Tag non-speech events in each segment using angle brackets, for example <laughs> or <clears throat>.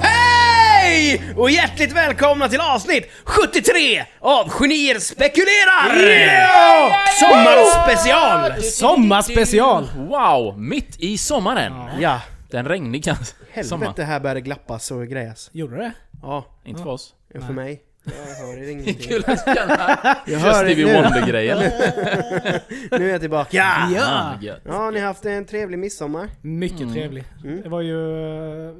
Hej! Och hjärtligt välkomna till avsnitt 73 av Genier spekulerar! Sommarspecial! Sommarspecial! Wow! Mitt i sommaren! Ja, Den regniga sommaren. helvete här börjar det glappas och grejas. Gjorde det? Ja, Inte för oss. ja, för mig. Jag hör <laughs> ingenting. Kul att känna Jag hör Stevie det nu. Wonder-grejen. <laughs> Nu är jag tillbaka. Ja! Ja, ni har haft en trevlig midsommar. Mycket Mm. trevlig. Mm. Det var ju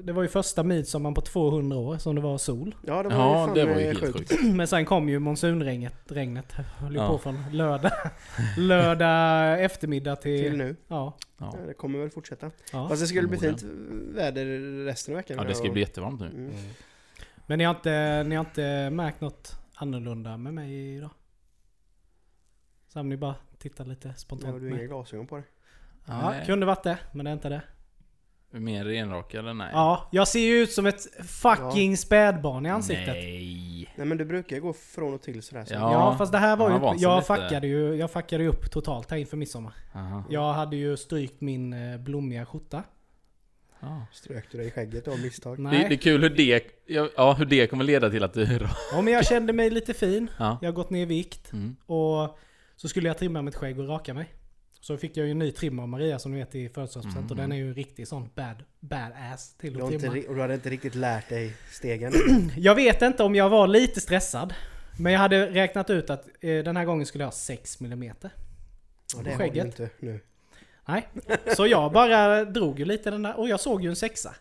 det var ju första midsommaren på 200 år som det var sol. Ja, det var ju Ja, fan det var ju eh, helt sjukt. Men sen kom ju monsunregnet. Regnet höll ju Ja. på från lördag, <laughs> lördag eftermiddag till... Till nu. Ja. Ja. Ja, Det kommer väl fortsätta. ja. Fast det skulle bli fint väder resten av veckan. ja, det ska bli jättevarmt nu. Mm. Men ni har, inte, ni har inte märkt något annorlunda med mig idag? Så om ni bara tittar lite Ja, spontant du har inga mig. glasögon på dig. Ja, Nej. kunde varit det, men det är inte det. Mer renrakad eller nej? Ja, jag ser ju ut som ett fucking spädbarn i ansiktet. Nej. Nej men du brukar ju gå från och till sådär. Så. Ja. Ja, fast det här var ju... Jag fuckade, ju, jag fuckade ju upp totalt här inför midsommar. Aha. Jag hade ju strykt min eh, blommiga skjorta. Ja. Strök du dig i skägget av misstag? Det, det är kul hur det, ja, hur det kommer leda till att du... Ja, men jag kände mig lite fin. Ja. Jag har gått ner i vikt. Mm. Och så skulle jag trimma mitt skägg och raka mig. Så fick jag ju en ny trim av Maria som ni vet i födelsedagspresent. Och den är ju en riktig sån bad, badass till Du att har inte, trimma. ri- och du hade inte riktigt lärt dig stegen? <clears throat> Jag vet inte om jag var lite stressad. Men jag hade räknat ut att eh, den här gången skulle jag ha 6 mm. Ja, det har du Skägget. inte nu. Nej. Så jag bara drog ju lite den där och jag såg ju en sexa.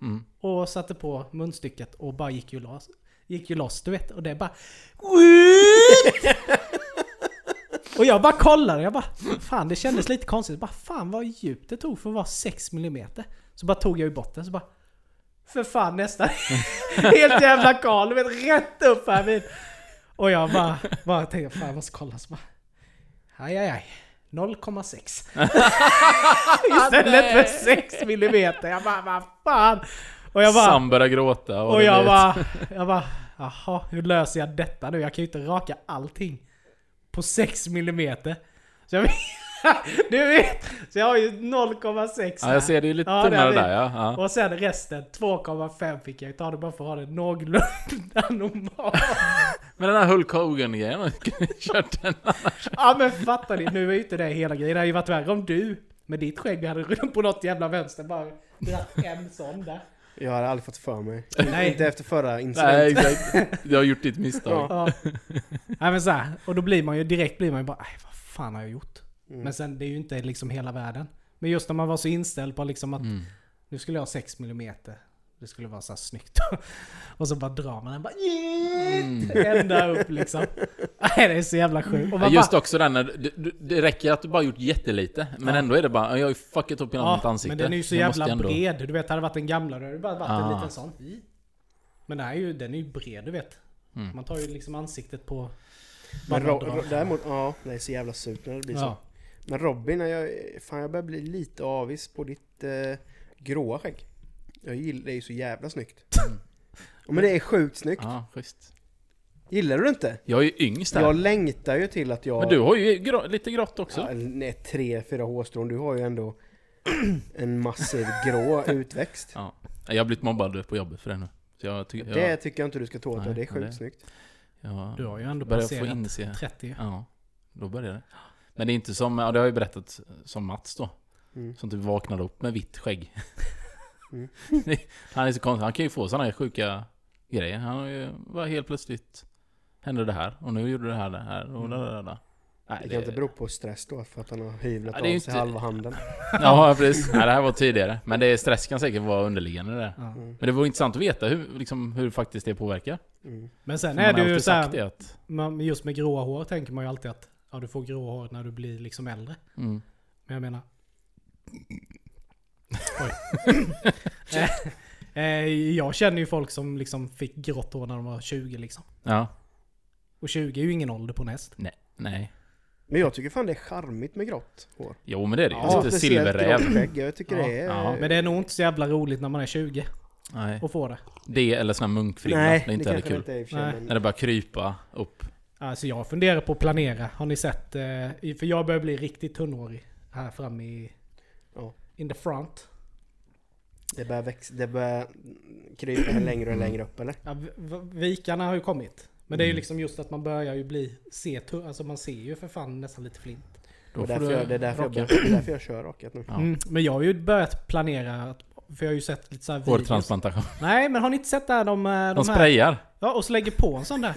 Mm. Och satte på munstycket och bara gick ju loss. Gick ju loss du vet. Och det bara... <laughs> och jag bara kollade. Jag bara... Fan det kändes lite konstigt. Bara fan vad djupt det tog för att vara 6 mm. Så bara tog jag ju bort den så bara... För fan nästan. <laughs> Helt jävla kal. Du vet rätt upp här vid. Och jag bara, bara tänkte fan jag måste kolla. Så bara... Aj aj aj. 0,6. <laughs> Istället för 6 millimeter. Jag bara, vad fan. Och jag bara... Sam börjar gråta och, Och jag bara, jag bara, jaha, hur löser jag detta nu? Jag kan ju inte raka allting på 6 millimeter. Så jag, <laughs> du vet, så jag har ju 0,6 Ja, jag ser det är lite Ja, tunnare där ja. ja. Och sen resten, 2,5 fick jag ta det bara för att ha det någorlunda <laughs> normalt. <laughs> Men den här Hulk Hogan-grejen, man kunde kört den annars. Ja men fattar ni, nu är ju inte det hela grejen. Det hade ju varit värre om du med ditt skägg hade på något jävla vänster bara dragit en sån där. Jag hade aldrig fått för mig. Nej. Inte efter förra Nej incidenten. exakt. Du har gjort ditt misstag. Ja. Nej men så här, och då blir man ju direkt blir man ju bara, "Aj, vad fan har jag gjort? Mm. Men sen det är ju inte liksom hela världen. Men just när man var så inställd på liksom att Mm. nu skulle jag ha 6 mm. Det skulle vara så här snyggt. <laughs> och så bara drar man den bara Mm. <laughs> ända upp liksom. Nej det är så jävla sjukt. Ja, Just bara, också den när du, du, det räcker att du bara gjort jättelite, men Ja. ändå är det bara, jag har ju fuckat upp hela mitt ja, ansikte. men den är ju så jävla ändå- bred. Du vet, hade det varit en gamla då hade det bara varit en Ah. liten sån. Men den är ju, den är ju bred du vet. Mm. Man tar ju liksom ansiktet på... Men däremot, ja, det är så jävla surt när det blir så. Ja. Men Robin, jag, fan jag börjar bli lite avis på ditt eh, gråa skägg. Jag gillar, det är ju så jävla snyggt. Ja, men det är sjukt snyggt. Ja, schysst. Gillar du det inte? Jag är ju yngst här. Jag längtar ju till att jag... Men du har ju grå, lite grått också. Ja, nej, tre, fyra hårstrån. Du har ju ändå <clears throat> en massiv grå <laughs> utväxt. Ja. Jag har blivit mobbad på jobbet för det nu. Så jag tycker... Jag, Det tycker jag inte du ska ta åt dig. Det är ja, sjukt det- snyggt. jag Du har ju ändå passerat inse... 30. Ja, då börjar det. Men det är inte som, ja det har jag ju berättat som Mats då. Mm. Som typ vaknade upp med vitt skägg. Mm. <laughs> han är så konstig, han kan ju få sådana här sjuka grejer. Han har ju bara helt plötsligt hände det här och nu gjorde det här det här och där, där, där. Nej, Det kan inte bero på stress då, för att han har hyvlat Ja, det av sig inte- halva handen. <laughs> Ja, precis. Nej, det här var tidigare. Men det är, stress kan säkert vara underliggande det. Mm. Men det vore intressant att veta hur, liksom, hur faktiskt det påverkar. Mm. Men sen För är det ju alltid så sagt det här, att... just med gråa hår tänker man ju alltid att ja, du får gråa hår när du blir liksom äldre. Mm. Men jag menar... <laughs> Oj. <laughs> Eh, jag känner ju folk som liksom fick grått hår när de var 20 liksom. Ja. Och 20 är ju ingen ålder på näst. Nej. Nej. Men jag tycker fan det är charmigt med grått hår. Jo men det är det ju. Ja, Lite silverräv. Jag tycker Ja, det är... ja. Men det är nog inte så jävla roligt när man är 20. Nej. att få det. Det eller sån här munkfrilla. Nej, det är inte heller kul. inte är och Nej. När det bara krypa upp. Alltså jag funderar på att planera. Har ni sett? Eh, för jag börjar bli riktigt tunnhårig här framme i... Ja. In the front. Det börjar, växa, det börjar krypa längre och längre upp eller? Ja, vikarna har ju kommit. Men det är ju Mm. liksom just att man börjar ju bli... Se alltså man ser ju för fan nästan lite flint. Då Och får därför du jag, det, är därför jag, det är därför jag kör rakat nu. Ja. Mm, men jag har ju börjat planera. att- För jag har ju sett lite så här videos. Hårtransplantation. Nej men har ni inte sett det här de, eh, de, De här... sprayar. Ja och så lägger på en sån där.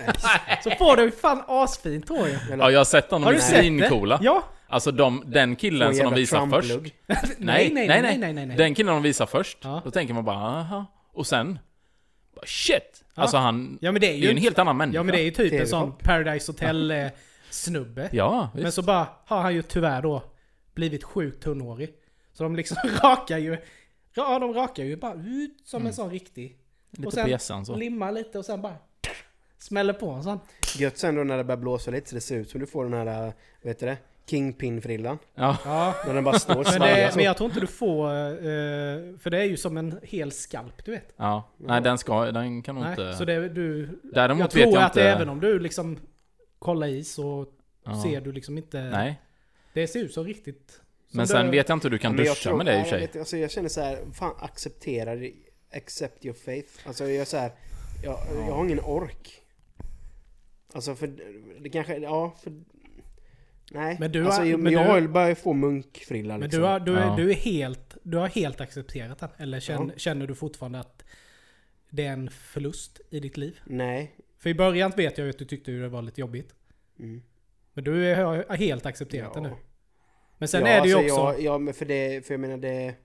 så får du ju fan asfint hår Ja, jag har sett dem. Har De är du sett det? svincoola. Ja! Alltså de, den killen en som de visar först. Trump-lugg. <laughs> nej, nej, nej, nej, nej, nej. Den killen de visar först. Ja. Då tänker man bara aha. Och sen... bara, Shit! Ja. Alltså han... Ja men det är Det är ju en helt annan människa. Ja men det är ju typ en sån Paradise Hotel snubbe. Ja, visst. Men så bara har han ju tyvärr då blivit sjukt tunnhårig. Så de liksom <laughs> rakar ju... Ja de rakar ju bara ut som Mm. en sån riktig. Lite och sen på så. Limmar lite och sen bara... Smäller på en sån. Gött sen då när det börjar blåsa lite så det ser ut som du får den här, vad heter det? Kingpin-frillan. Ja. Ja. När den bara står och Men, det, så. men jag tror inte du får... eh, för det är ju som en hel skalp du vet. ja. Nej, den ska... Den kan nog inte... så det, du... Däremot jag vet tror jag att inte... även om du liksom kollar i så Ja. ser du liksom inte... Nej. Det ser ut så riktigt... Men sen det- vet jag inte hur du kan Men jag duscha tror- med det i och jag, sig. vet, alltså, jag känner så här, fan acceptera det. Accept your faith. Alltså jag är så här, jag, jag har ingen ork. Alltså för det kanske, ja för... Nej. Men du alltså, har- jag, men jag du- har ju börjat få munkfrilla Men liksom. du har, du, är, Ja. du är helt... Du har helt accepterat den? Eller känner, Ja. känner du fortfarande att det är en förlust i ditt liv? Nej. För i början vet jag ju att du tyckte det var lite jobbigt. Mm. Men du har helt accepterat det Ja. nu. Men sen ja, är det ju alltså, också... Ja, men för det, för jag menar det...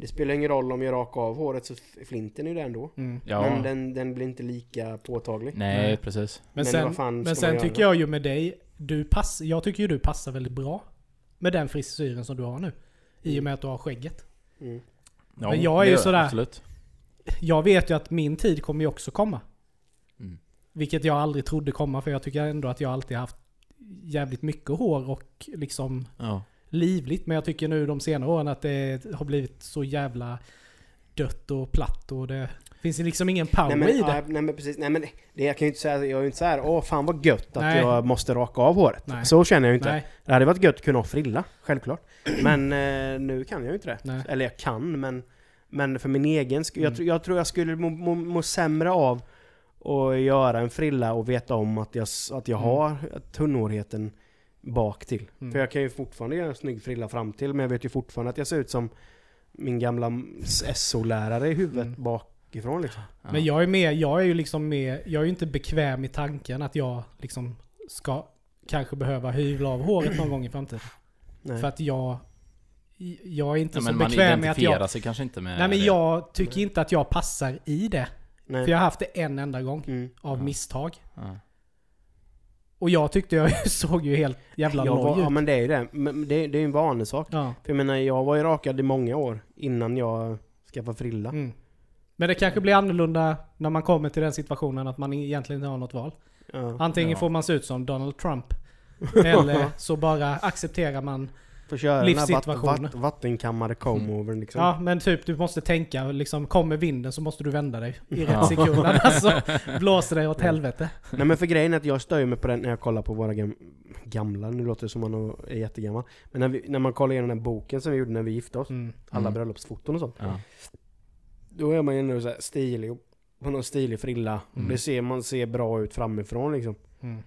Det spelar ingen roll om jag rakar av håret så flinten är ju där ändå. Mm. Ja. Men den, den blir inte lika påtaglig. Nej, Nej. precis. Men, Men sen, vad fan men sen tycker jag ju med dig, du pass, jag tycker ju du passar väldigt bra med den frisyren som du har nu. I och med att du har skägget. Mm. Ja, Men jag är ju sådär- Absolut. Jag vet ju att min tid kommer ju också komma. Mm. Vilket jag aldrig trodde komma för jag tycker ändå att jag alltid haft jävligt mycket hår och liksom Ja. livligt. Men jag tycker nu de senare åren att det har blivit så jävla dött och platt och det finns liksom ingen power Nej men, i ja, det. nej men precis, nej men det, jag kan ju inte säga, jag är ju inte såhär, åh fan vad gött att Nej. jag måste raka av håret. Nej. Så känner jag ju inte. Nej, Det hade varit gött att kunna ha frilla, självklart. <clears throat> Men eh, nu kan jag ju inte det. nej. Eller jag kan, men, men för min egen skull. Jag, Mm. tror- jag tror jag skulle må, må, må sämre av att göra en frilla och veta om att jag, att jag Mm. har tunnhårigheten bak till. Mm. För jag kan ju fortfarande göra en snygg frilla fram till men jag vet ju fortfarande att jag ser ut som min gamla SO-lärare i huvudet Mm. bakifrån liksom. Ja. Men jag är med, jag är ju liksom med, jag är ju inte bekväm i tanken att jag liksom ska kanske behöva hyvla av håret någon gång i framtiden. Nej. För att jag, jag är inte Ja, så man bekväm med att identifierar jag... sig kanske inte med Nej men det. jag tycker inte att jag passar i det. Nej. För jag har haft det en enda gång. Mm. Av Ja. misstag. Ja. Och jag tyckte jag <laughs> såg ju helt jävla Jag var, loj ja ut. men det är ju det. Men det, det är ju en vanesak. Ja. För jag menar, jag var ju rakad i många år innan jag skaffade frilla. Mm. Men det kanske blir annorlunda när man kommer till den situationen att man egentligen inte har något val. Ja. Antingen Ja. får man se ut som Donald Trump. <laughs> Eller så bara accepterar man Får köra här vatt, vatt, vattenkammade comb-over liksom. Ja, men typ du måste tänka liksom, kommer vinden så måste du vända dig i rätt Ja. sekund. <laughs> Alltså, blåser det åt helvete. Nej men för grejen är att jag stör mig på den när jag kollar på våra gam gamla, nu låter det som man är jättegammal. Men när, vi, när man kollar igenom den här boken som vi gjorde när vi gifte oss, Mm. alla Mm. bröllopsfoton och sånt. Ja. Då är man ju ändå så här stilig på någon stilig frilla. Mm. Det ser, man ser bra ut framifrån liksom. Mm.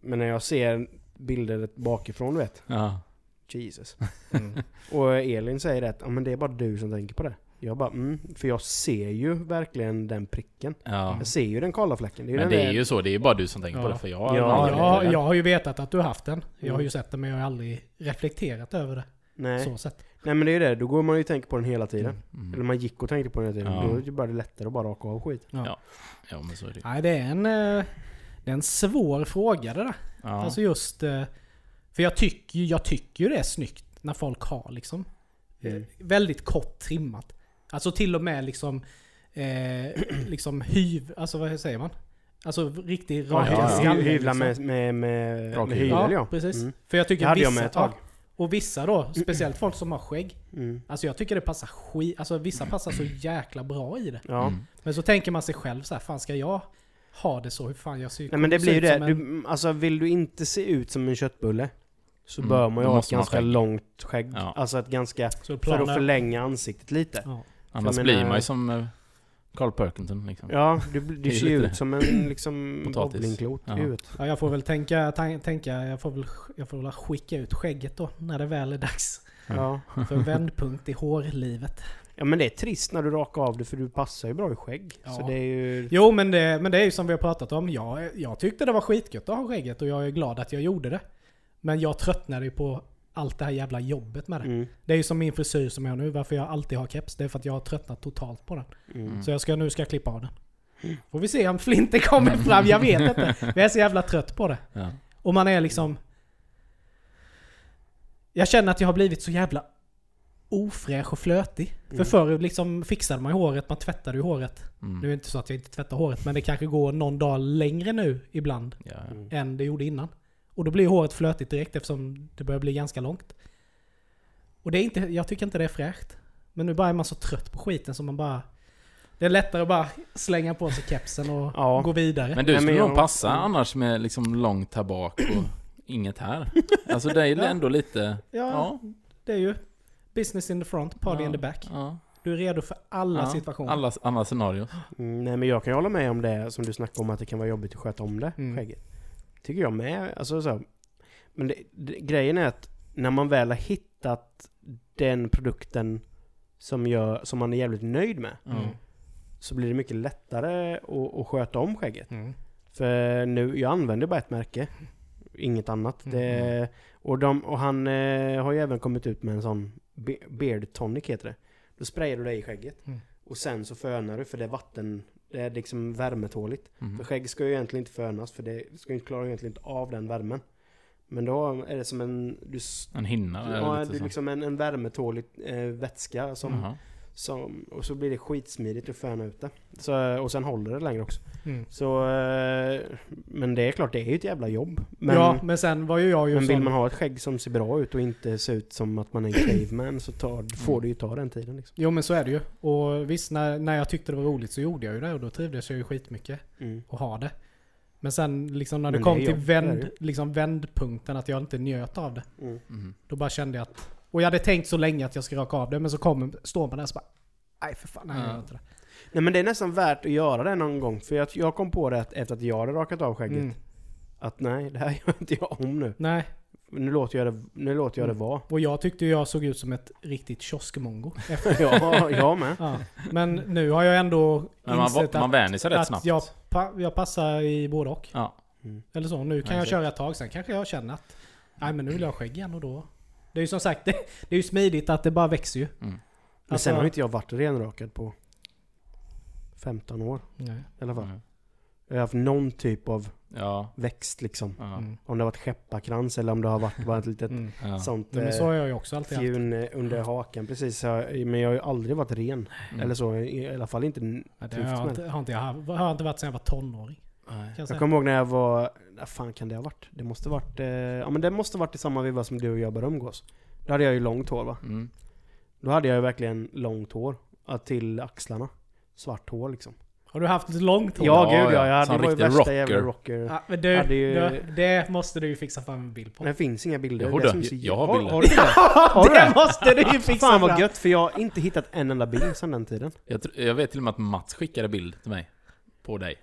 Men när jag ser bilder bakifrån du vet, Ja. Jesus. <laughs> Mm. Och Elin säger att ja, men det är bara du som tänker på det. Jag bara mm, för jag ser ju verkligen den pricken. ja. Jag ser ju den kala fläcken. Det Men det är ju så, det är ju bara du som tänker på Ja. det för jag har Ja, aldrig Ja, det. jag har ju vetat att du har haft den. Jag har ju Mm. sett den men jag har aldrig reflekterat över det. Nej. Så sett. Nej men det är ju det, då går man ju och tänker på den hela tiden. Mm. Eller man gick och tänkte på den hela tiden. Ja. Då är det ju bara lättare att bara raka av skit. Ja. Ja. Men så är det. Nej, det är en, eh, det är en svår fråga det där. Ja. Alltså just... För jag tycker ju jag tycker ju det är snyggt när folk har liksom eh, Mm. väldigt kort trimmat. Alltså till och med liksom eh, <clears throat> liksom hyv... Alltså vad säger man? Alltså riktig rak ja, ja. skalle, Hy- Hyvla liksom. med, med, med, med hyvel. Ja, ja. precis. Mm. För jag tycker Det hade jag vissa, med ett tag. Ja, Och vissa då, speciellt folk som har skägg. Mm. Alltså jag tycker det passar skit... Alltså vissa passar så jäkla bra i det. Ja. Mm. Men så tänker man sig själv så här, fan ska jag ha det så? Hur fan jag ser Nej men det blir ju det. en- Du, alltså vill du inte se ut som en köttbulle så Mm, bör man ju ha ett ganska skägg. långt skägg. Ja. Alltså ett ganska... För att förlänga ansiktet lite. Ja. Annars jag blir menar- man ju som eh, Carl Perkington liksom. Ja, du, du ser ju ut som en liksom bowlingklot Ja. i huvudet. ja, jag får väl tänka, tänka jag, får väl, jag får väl skicka ut skägget då, när det väl är dags. Ja. <laughs> För vändpunkt i hårlivet. ja men det är trist när du rakar av det för du passar ju bra i skägg. Ja. Så det är ju... Jo men det, men det är ju som vi har pratat om. Jag, jag tyckte det var skitgött att ha skägget och jag är glad att jag gjorde det. Men jag tröttnade ju på allt det här jävla jobbet med det. Mm, Det är ju som min frisyr som jag har nu. Varför jag alltid har keps. Det är för att jag har tröttnat totalt på den. mm. Så jag ska, nu ska jag klippa av den. Får vi se om flinten kommer <laughs> fram. Jag vet inte. Men jag är så jävla trött på det. Ja. Och man är liksom... Jag känner att jag har blivit så jävla ofräsch och flötig. För Mm. förr liksom fixade man ju håret, man tvättade ju håret. Mm. Nu är det inte så att jag inte tvättar håret, men det kanske går någon dag längre nu ibland Ja, ja. Mm. än det gjorde innan. Och då blir håret flötigt direkt eftersom det börjar bli ganska långt. Och det är inte, jag tycker inte det är fräscht. Men nu bara är man så trött på skiten som man bara... Det är lättare att bara slänga på sig kepsen och Ja. gå vidare. Men du skulle nog passa mm. annars med liksom långt här bak och inget här. Alltså det är ju Ja. ändå lite... ja, Ja. det är ju business in the front, party ja, in the back. Ja. Du är redo för alla ja. situationer. Alla, alla scenarier. Mm, nej men jag kan ju hålla med om det som du snackade om att det kan vara jobbigt att sköta om det, Mm. skägget. Tycker jag med. Alltså, så, men det, det, grejen är att när man väl har hittat den produkten som, gör, som man är jävligt nöjd med Mm. så blir det mycket lättare att, att sköta om skägget. Mm. För nu, jag använder bara ett märke. Inget annat. Det, och, de, och han eh, har ju även kommit ut med en sån be, Beard Tonic heter det. Då sprayar du det i skägget. Mm. Och sen så fönar du för det vatten, det är liksom värmetåligt. Mm. För skägg ska ju egentligen inte fönas för det ska ju inte klara egentligen inte av den värmen. Men då är det som en, du, En hinna ja, du så. liksom en, en värmetålig eh, vätska som, Jaha. Som, och så blir det skitsmidigt att föna ut det. Så, och sen håller det längre också. Mm. Så, eh, men det är klart, det är ju ett jävla jobb. Men, ja, men sen var ju jag ju men vill man ha ett skägg som ser bra ut och inte ser ut som att man är en <clears throat> caveman så tar, får det ju ta den tiden liksom. Jo men så är det ju. Och visst, när, när jag tyckte det var roligt så gjorde jag ju det och då trivdes jag ju skitmycket Mm. att ha det. Men sen liksom när det Men det kom till vänd, det. liksom vändpunkten att jag inte njöt av det. Mm. Mhm. Då bara kände jag att... Och jag hade tänkt så länge att jag ska raka av det men så kommer, står man där och så bara... Nej för fan, nej jag Ja. gör inte det. Nej men det är nästan värt att göra det någon gång. För jag, jag kom på det att efter att jag hade rakat av skägget. Mm. Att nej, det här <laughs> gör inte jag om nu. Nej, Nu låter jag det, nu låter jag det Mm. vara. och jag tyckte jag såg ut som ett riktigt kioskmongo. <laughs> ja, jag med. Ja. Men nu har jag ändå Men man, insett man vänjer sig rätt att snabbt. jag, pa, jag passar i både och. Ja. Mm. Eller så. Nu kan Ja, jag exakt. köra ett tag, sen kanske jag känner att nej men nu vill jag ha skägg igen och då... Det är ju som sagt, det, <laughs> det är ju smidigt att det bara växer ju. Mm. Men sen har inte jag varit renrakad på 15 år Nej. i alla fall. Mm. Jag har haft någon typ av Ja. växt liksom. Ja. Mm. Om det har varit skepparkrans eller om det har varit bara ett litet Mm. Ja. sånt Nej, men eh, så har jag ju också alltid haft. fjun eh, under hakan. Precis, men jag har ju aldrig varit ren. Mm. Eller så, i alla fall inte Ja, Det har jag, inte, har, inte, jag har, har inte varit sedan jag var tonåring. Nej. Jag Jag kommer ihåg när jag var... Vad fan kan det ha varit? Det måste varit... Eh, ja men det måste varit i samma veva som du och jag började umgås. Då hade jag ju långt hår va? Mm. Då hade jag ju verkligen långt hår. Till axlarna. Svart hår liksom. Har du haft ett långt hår? Ja, Ja, gud ja. ja. Jag hade var ju värsta rocker. jävla rocker. Ja, men du, Hade ju- du, det måste du ju fixa fram en bild på. Det finns inga bilder. Jo, Det som så- Jag har Har- bilder. Har du det? <laughs> Ja, du det det? måste du ju fixa Fan vad fram. gött, för jag har inte hittat en enda bild sedan den tiden. Jag, tr- jag vet till och med att Mats skickade bild till mig. På dig.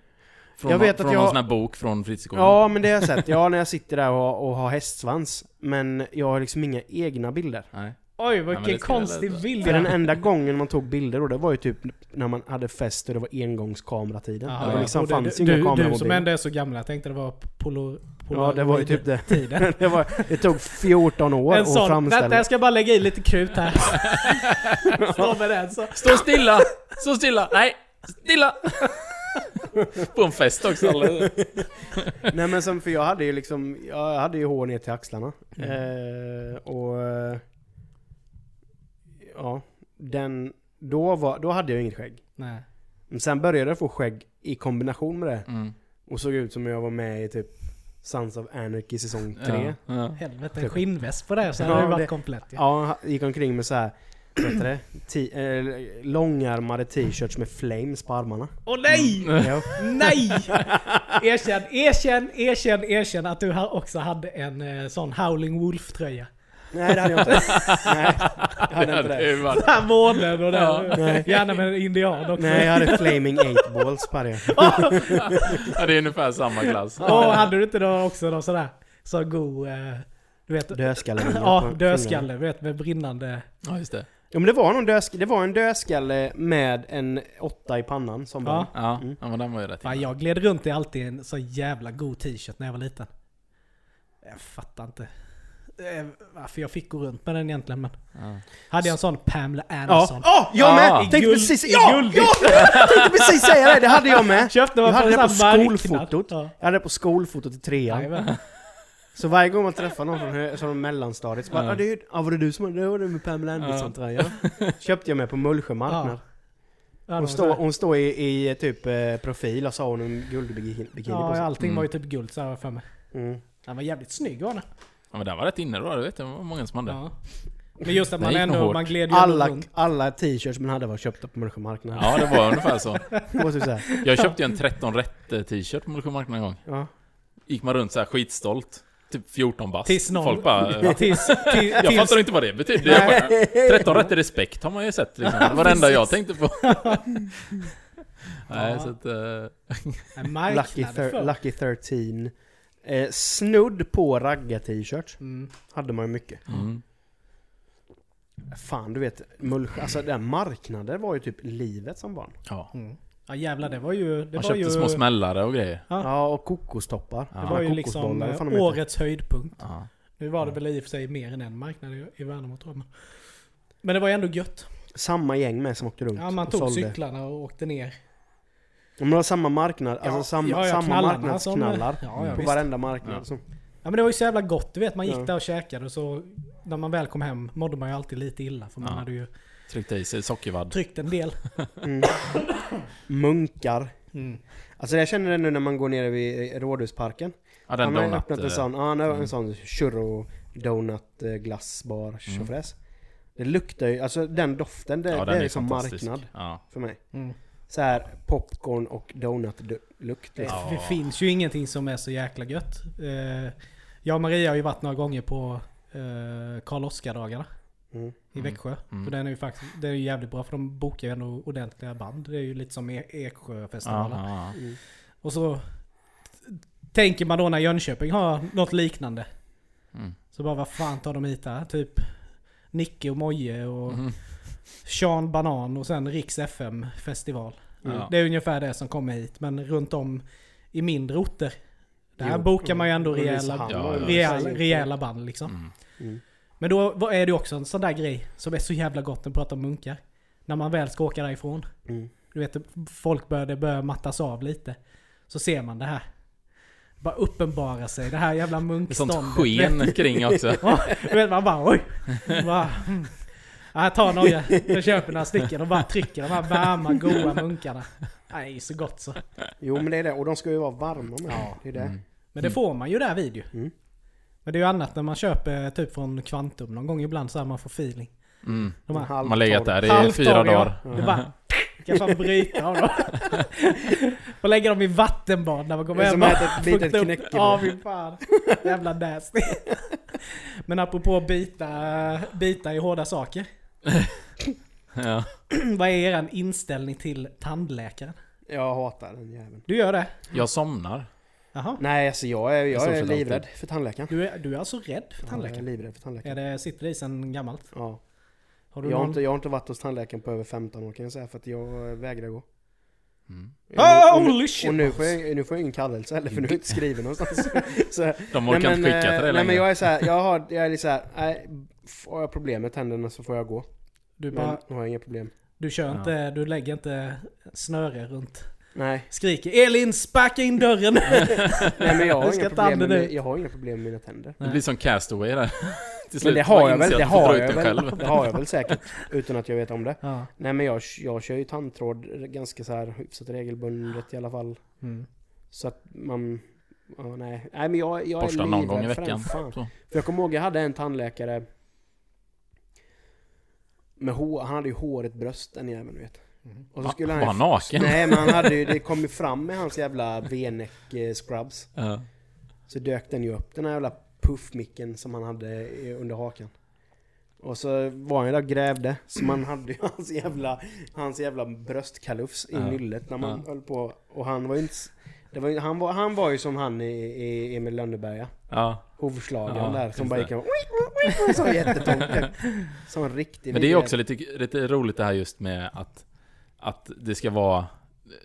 Från, Jag vet att från jag- någon sån här bok från fritidsgården. Ja, men det har jag sett. Ja, när jag sitter där och, och har hästsvans. Men jag har liksom inga egna bilder. Nej. Oj, vilken jag konstig bild. För den enda gången man tog bilder då, det var ju typ när man hade fest och det var engångskameratiden. Ja, det var ja. liksom, Och du, fanns du, inga kameror du som ändå är så gammal, jag tänkte det var polo, Ja, det var ju typ det. tiden. <laughs> det, var, det tog 14 år En att sån, framställa. vänta jag ska bara lägga i lite krut här. <laughs> så med den så. Stå stilla! Stå stilla! Nej! Stilla! <laughs> på en fest också. Alla. <laughs> Nej men som, för jag hade ju liksom, jag hade ju hår ner till axlarna. Mm. Eh, och... Ja, den... Då, var, då hade jag inget skägg. Nej. Men sen började jag få skägg i kombination med det. Mm. Och såg ut som jag var med i typ Sons of Anarchy säsong 3. Ja, ja. Helvete, en skinnväst på det så Ja, hade det varit komplett. Ja, han gick omkring med så här, heter det? Ti- eh, långärmade t-shirts med flames på armarna. Åh nej! Ja. Nej! <laughs> Erkänn, erkänn, erkänn, erkänn att du också hade en eh, sån Howling Wolf-tröja. Nej det hade jag inte. <laughs> Nej, jag hade inte det det. Den här månen och Ja. Nej. Gärna med en indian också. Nej, jag hade flaming eight balls på det. <laughs> Ja, det är ungefär samma klass. Och hade du inte då också någon sån där så god... Eh, du vet... Dödskalle. <clears throat> Ja, dödskalle. Du vet med brinnande... Ja, just det. Ja men det var någon dödskalle, det var en dödskalle med en åtta i pannan som Ja. Ja, Mm. ja men den var ju rätt Fan, jag gled runt i alltid en så jävla god t-shirt när jag var liten. Jag fattar inte eh, varför jag fick gå runt med den egentligen men... Ja. Hade jag en sån Pamela Anderson. ja jag Ja. med! I Tänkte guld- precis, ja, guld. ja! Jag tänkte precis säga det, det hade jag med! Köpte man Jag hade på det på skolfotot. Ja. Jag hade det på skolfotot i trean. Jajamän. Så varje gång man träffar någon från, från mellanstadiet så bara Ja. ja. det, ja, var det du som hade det? var det med Pamela Anderson-tröja? Köpte jag med på Mullsjö marknad. Ja, Hon står, hon står i, i typ eh, profil och så har hon en guldbikini på Ja, sig. allting Mm. var ju typ guld så här för mig. Mm. Den var jävligt snygg var den. Ja, men den var rätt inne då, du vet. Det var många som hade. Ja. Men just att man ändå, hårt. man gled ju Alla, runt. alla t-shirts man hade var köpta på Mullsjö marknad. Ja, det var ungefär så. <laughs> Det. Jag köpte ju en 13 rätt eh, t-shirt på Mullsjö marknad en gång. Ja. Gick man runt så här skitstolt. Typ 14 bast. Tills någon... Folk bara... <laughs> Tills, till, Jag tills, fattar inte vad det betyder. Jag bara, 13 rätt i respekt har man ju sett liksom. Det var det enda jag tänkte på. <laughs> <laughs> Nej, så att... en Lucky, thir-. Lucky 13. Eh, snudd på raggar-t-shirts Mm. hade man ju mycket. mm. Fan du vet, Mullsjö, alltså den marknaden var ju typ livet som barn. Ja. Mm. Ja jävlar, det var ju... Det Man var köpte ju, små smällare och grejer. Ja. Ja, och kokostoppar. Ja. Det var ju liksom eh, årets höjdpunkt. Ja. Nu var det väl i och för sig mer än en marknad i, i Värnamo tror jag. Men, men det var ju ändå gött. Samma gäng med som åkte runt Ja, man och tog sålde. cyklarna och åkte ner. Ja, men det var samma marknad, alltså samma, ja, ja, samma marknadsknallar. som- ja, ja, på visst. varenda marknad. Ja. Så. Ja men det var ju så jävla gott, du vet man gick Ja. där och käkade och så när man väl kom hem mådde man ju alltid lite illa för man Ja. hade ju Tryckte i sig sockervadd. tryckt en del. Mm. Munkar. Mm. Alltså jag känner det nu när man går ner vid Rådhusparken. Ja, den han har donut... öppnat en eh, sån, ja, han har mm. en sån churro donut eh, glassbar tjofräs. Det luktar ju, alltså den doften, det, Ja, det är är som fantastisk. marknad Ja. för mig. Mm. Så här popcorn och donut-lukt. Det, Liksom. Ja. det finns ju ingenting som är så jäkla gött. Eh, jag och Maria har ju varit några gånger på Karl Oskar-dagarna Mm. i Mm. Växjö. Mm. För den är ju faktiskt det är ju jävligt bra för de bokar ju ändå ordentliga band. Det är ju lite som e- Eksjöfestivalen. Mm. Och så tänker man då när Jönköping har något liknande. Mm. Så bara vad fan tar de hit där? Typ Nicke och Moje och Mhm. Sean Banan och sen Riks FM festival. Ja. Det är ungefär det som kommer hit. Men runt om i mindre orter. Där Jo. bokar man ju ändå rejäla, Ja, rejäla, rejäla band liksom. Men då är det också en sån där grej som är så jävla gott när man pratar om munkar. När man väl ska åka därifrån. Mm. Du vet, folk börjar, börjar mattas av lite. Så ser man det här. Bara uppenbara sig, det här jävla munkståndet. sånt sken <laughs> kring också. Ja, du vet man bara oj. Bara, mm. ja, jag tar några, jag köper några stycken och bara trycker de här varma goa munkarna. Nej, så gott så. Jo men det är det, och de ska ju vara varma med. Ja. Det är det. Mm. Men det får man ju där vid ju. Mm. Men det är ju annat när man köper typ från Kvantum någon gång ibland så här man får feeling. Mm. De här. Man har legat där i fyra ja. dagar. Det bara... Kan fan bryta av dem. och lägga dem i vattenbad när man kommer Det är hem. som att äta ett litet knäckebröd. Ja, fy fan. Jävla nasty. Men apropå bita, bita i hårda saker. <laughs> Ja. Vad är er inställning till tandläkaren? Jag hatar den jäveln. Du gör det? Jag somnar. Jaha. Nej alltså jag är, jag är livrädd alltid. för tandläkaren. Du är, du är alltså rädd för Ja, jag är tandläkaren? livrädd för Är tandläkaren. det, sitter det i sen gammalt? Ja. Har du Jag har, inte, jag har inte varit hos tandläkaren på över 15 år kan jag säga för att jag eh, vägrar gå. Mm. Ah, och, nu, holy shit! och nu får jag, nu får jag ingen kallelse heller för nu är jag inte skriven någonstans. <laughs> så, De orkar inte skicka till dig eh, nej längre. men jag är så här, jag har, jag är lite så här, nej, får jag problem med tänderna så får jag gå. Du, Men bara, nu har jag inga problem. du kör Ja. inte, du lägger inte snöre runt. Nej. Skriker Elin sparka in dörren! <laughs> Nej men jag har, <laughs> inga problem med, jag har inga problem med mina tänder. Det blir som Castaway där. <laughs> Till Men slut det har jag väl, det har jag väl, själv. det har jag väl säkert utan att jag vet om det. Ja. Nej men jag, jag kör ju tandtråd ganska så här hyfsat regelbundet i alla fall. Mm. Så att man, Ja, nej. nej, men jag, jag är Borsta någon gång i veckan. Så. För jag kommer ihåg, jag hade en tandläkare med hår, han hade ju håret bröst den jäveln vet. Och så Va- skulle var han han naken? Nej men han hade ju, det kom ju fram med hans jävla V-neck eh, scrubs. Ja. Så dök den ju upp den här jävla puffmicken som han hade under hakan. Och så var han ju där och grävde, så man hade ju <laughs> hans jävla, hans jävla bröstkalufs i Ja. nyllet när man Ja. höll på. Och han var ju inte... var, han, var, han var ju som han i, i Emil Lönneberga. ja. Hovslagaren Ja, där som bara gick och... Så jättetomte. <laughs> Som riktig... Men det är också lite, lite roligt det här just med att, att det ska vara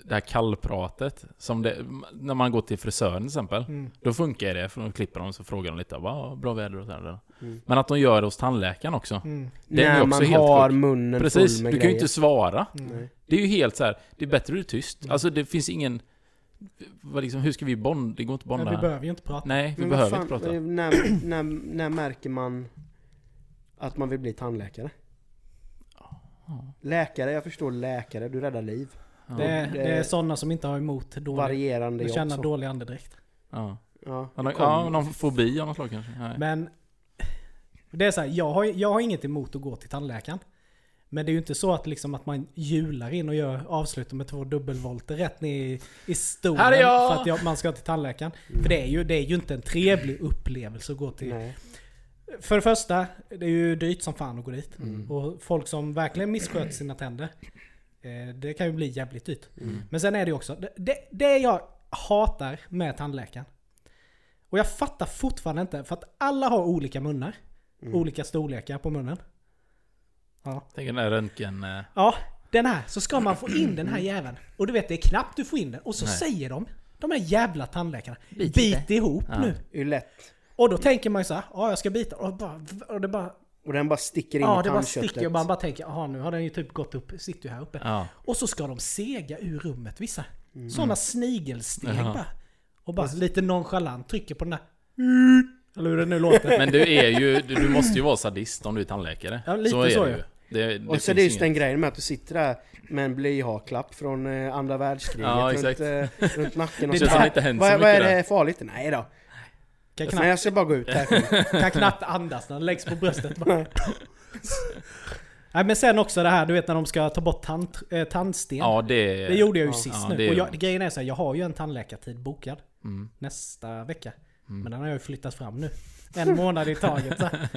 det här kallpratet. Som det, när man går till frisören till exempel. Mm. Då funkar det, för de klipper dem så frågar de lite vad bra väder och sådär. Mm. Men att de gör det hos tandläkaren också. Mm. Den är När också man helt har sjuk. munnen Precis, full med du kan ju inte svara. Nej. Det är ju helt så här. det är bättre du är tyst. Mm. Alltså det finns ingen... Vad liksom, hur ska vi bonda? Det går inte att bonda Men vi behöver ju inte prata. Nej, vi Men behöver fan, inte prata. eh, När, när, när märker man att man vill bli tandläkare? Läkare, jag förstår läkare, du räddar liv. Ja. Det, är, det- är sådana som inte har emot dålig, Varierande de jobb. känner så. dålig andedräkt. Ja. Ja, Ja, någon, kommer. ja, någon fobi av något slag kanske? Nej. Men det är så här, jag har, jag har inget emot att gå till tandläkaren. Men det är ju inte så att, liksom att man hjular in och gör, avslutar med två dubbelvolter rätt ner i, i stolen Här är jag! för att jag, man ska till tandläkaren. För det är, ju, det är ju inte en trevlig upplevelse att gå till. Nej. För det första, det är ju dyrt som fan att gå dit. Mm. Och folk som verkligen missköter sina tänder, eh, det kan ju bli jävligt dyrt. Mm. Men sen är det ju också, det, det, det jag hatar med tandläkaren. Och jag fattar fortfarande inte, för att alla har olika munnar. Mm. Olika storlekar på munnen. Ja. Tänk den där röntgen... eh, ja, den här. Så ska man få in den här jäveln. Och du vet, det är knappt du får in den. Och så Nej. säger de, de här jävla tandläkarna, Bit bit, lite." ihop Ja. nu. Lätt. Och då tänker man ju så här, ja jag ska bita. Och, bara, och det bara Och den bara sticker in Ja, i det bara tandköttet. sticker och man bara tänker, jaha nu har den ju typ gått upp, sitter ju här uppe. Ja. Och så ska de sega ur rummet vissa. Mm. Sådana snigelsteg Jaha. bara. Och bara lite nonchalant trycker på den där... Eller hur det nu låter. Men du är ju... Du, du måste ju vara sadist om du är tandläkare. Ja, lite så är så, det ja. ju. Det, det Och så finns det är just inget- den grejen med att du sitter där med en blyhaklapp från eh, andra världskriget Ja, runt, eh, runt nacken och Det så känns som det inte hänt så vad, vad mycket är där." det farligt? Nej då. Kan Men knappt, jag ska bara gå ut härifrån. <laughs> kan knappt andas när den läggs på bröstet. Bara. Nej men sen också det här, du vet när de ska ta bort tand, eh, tandsten. Ja, det... Det gjorde jag ju Ja. sist Ja, nu. det är- Och jag, grejen är så här, jag har ju en tandläkartid bokad Mm. nästa vecka. Mm. Men den har jag ju flyttat fram nu. En månad i taget. Så. här.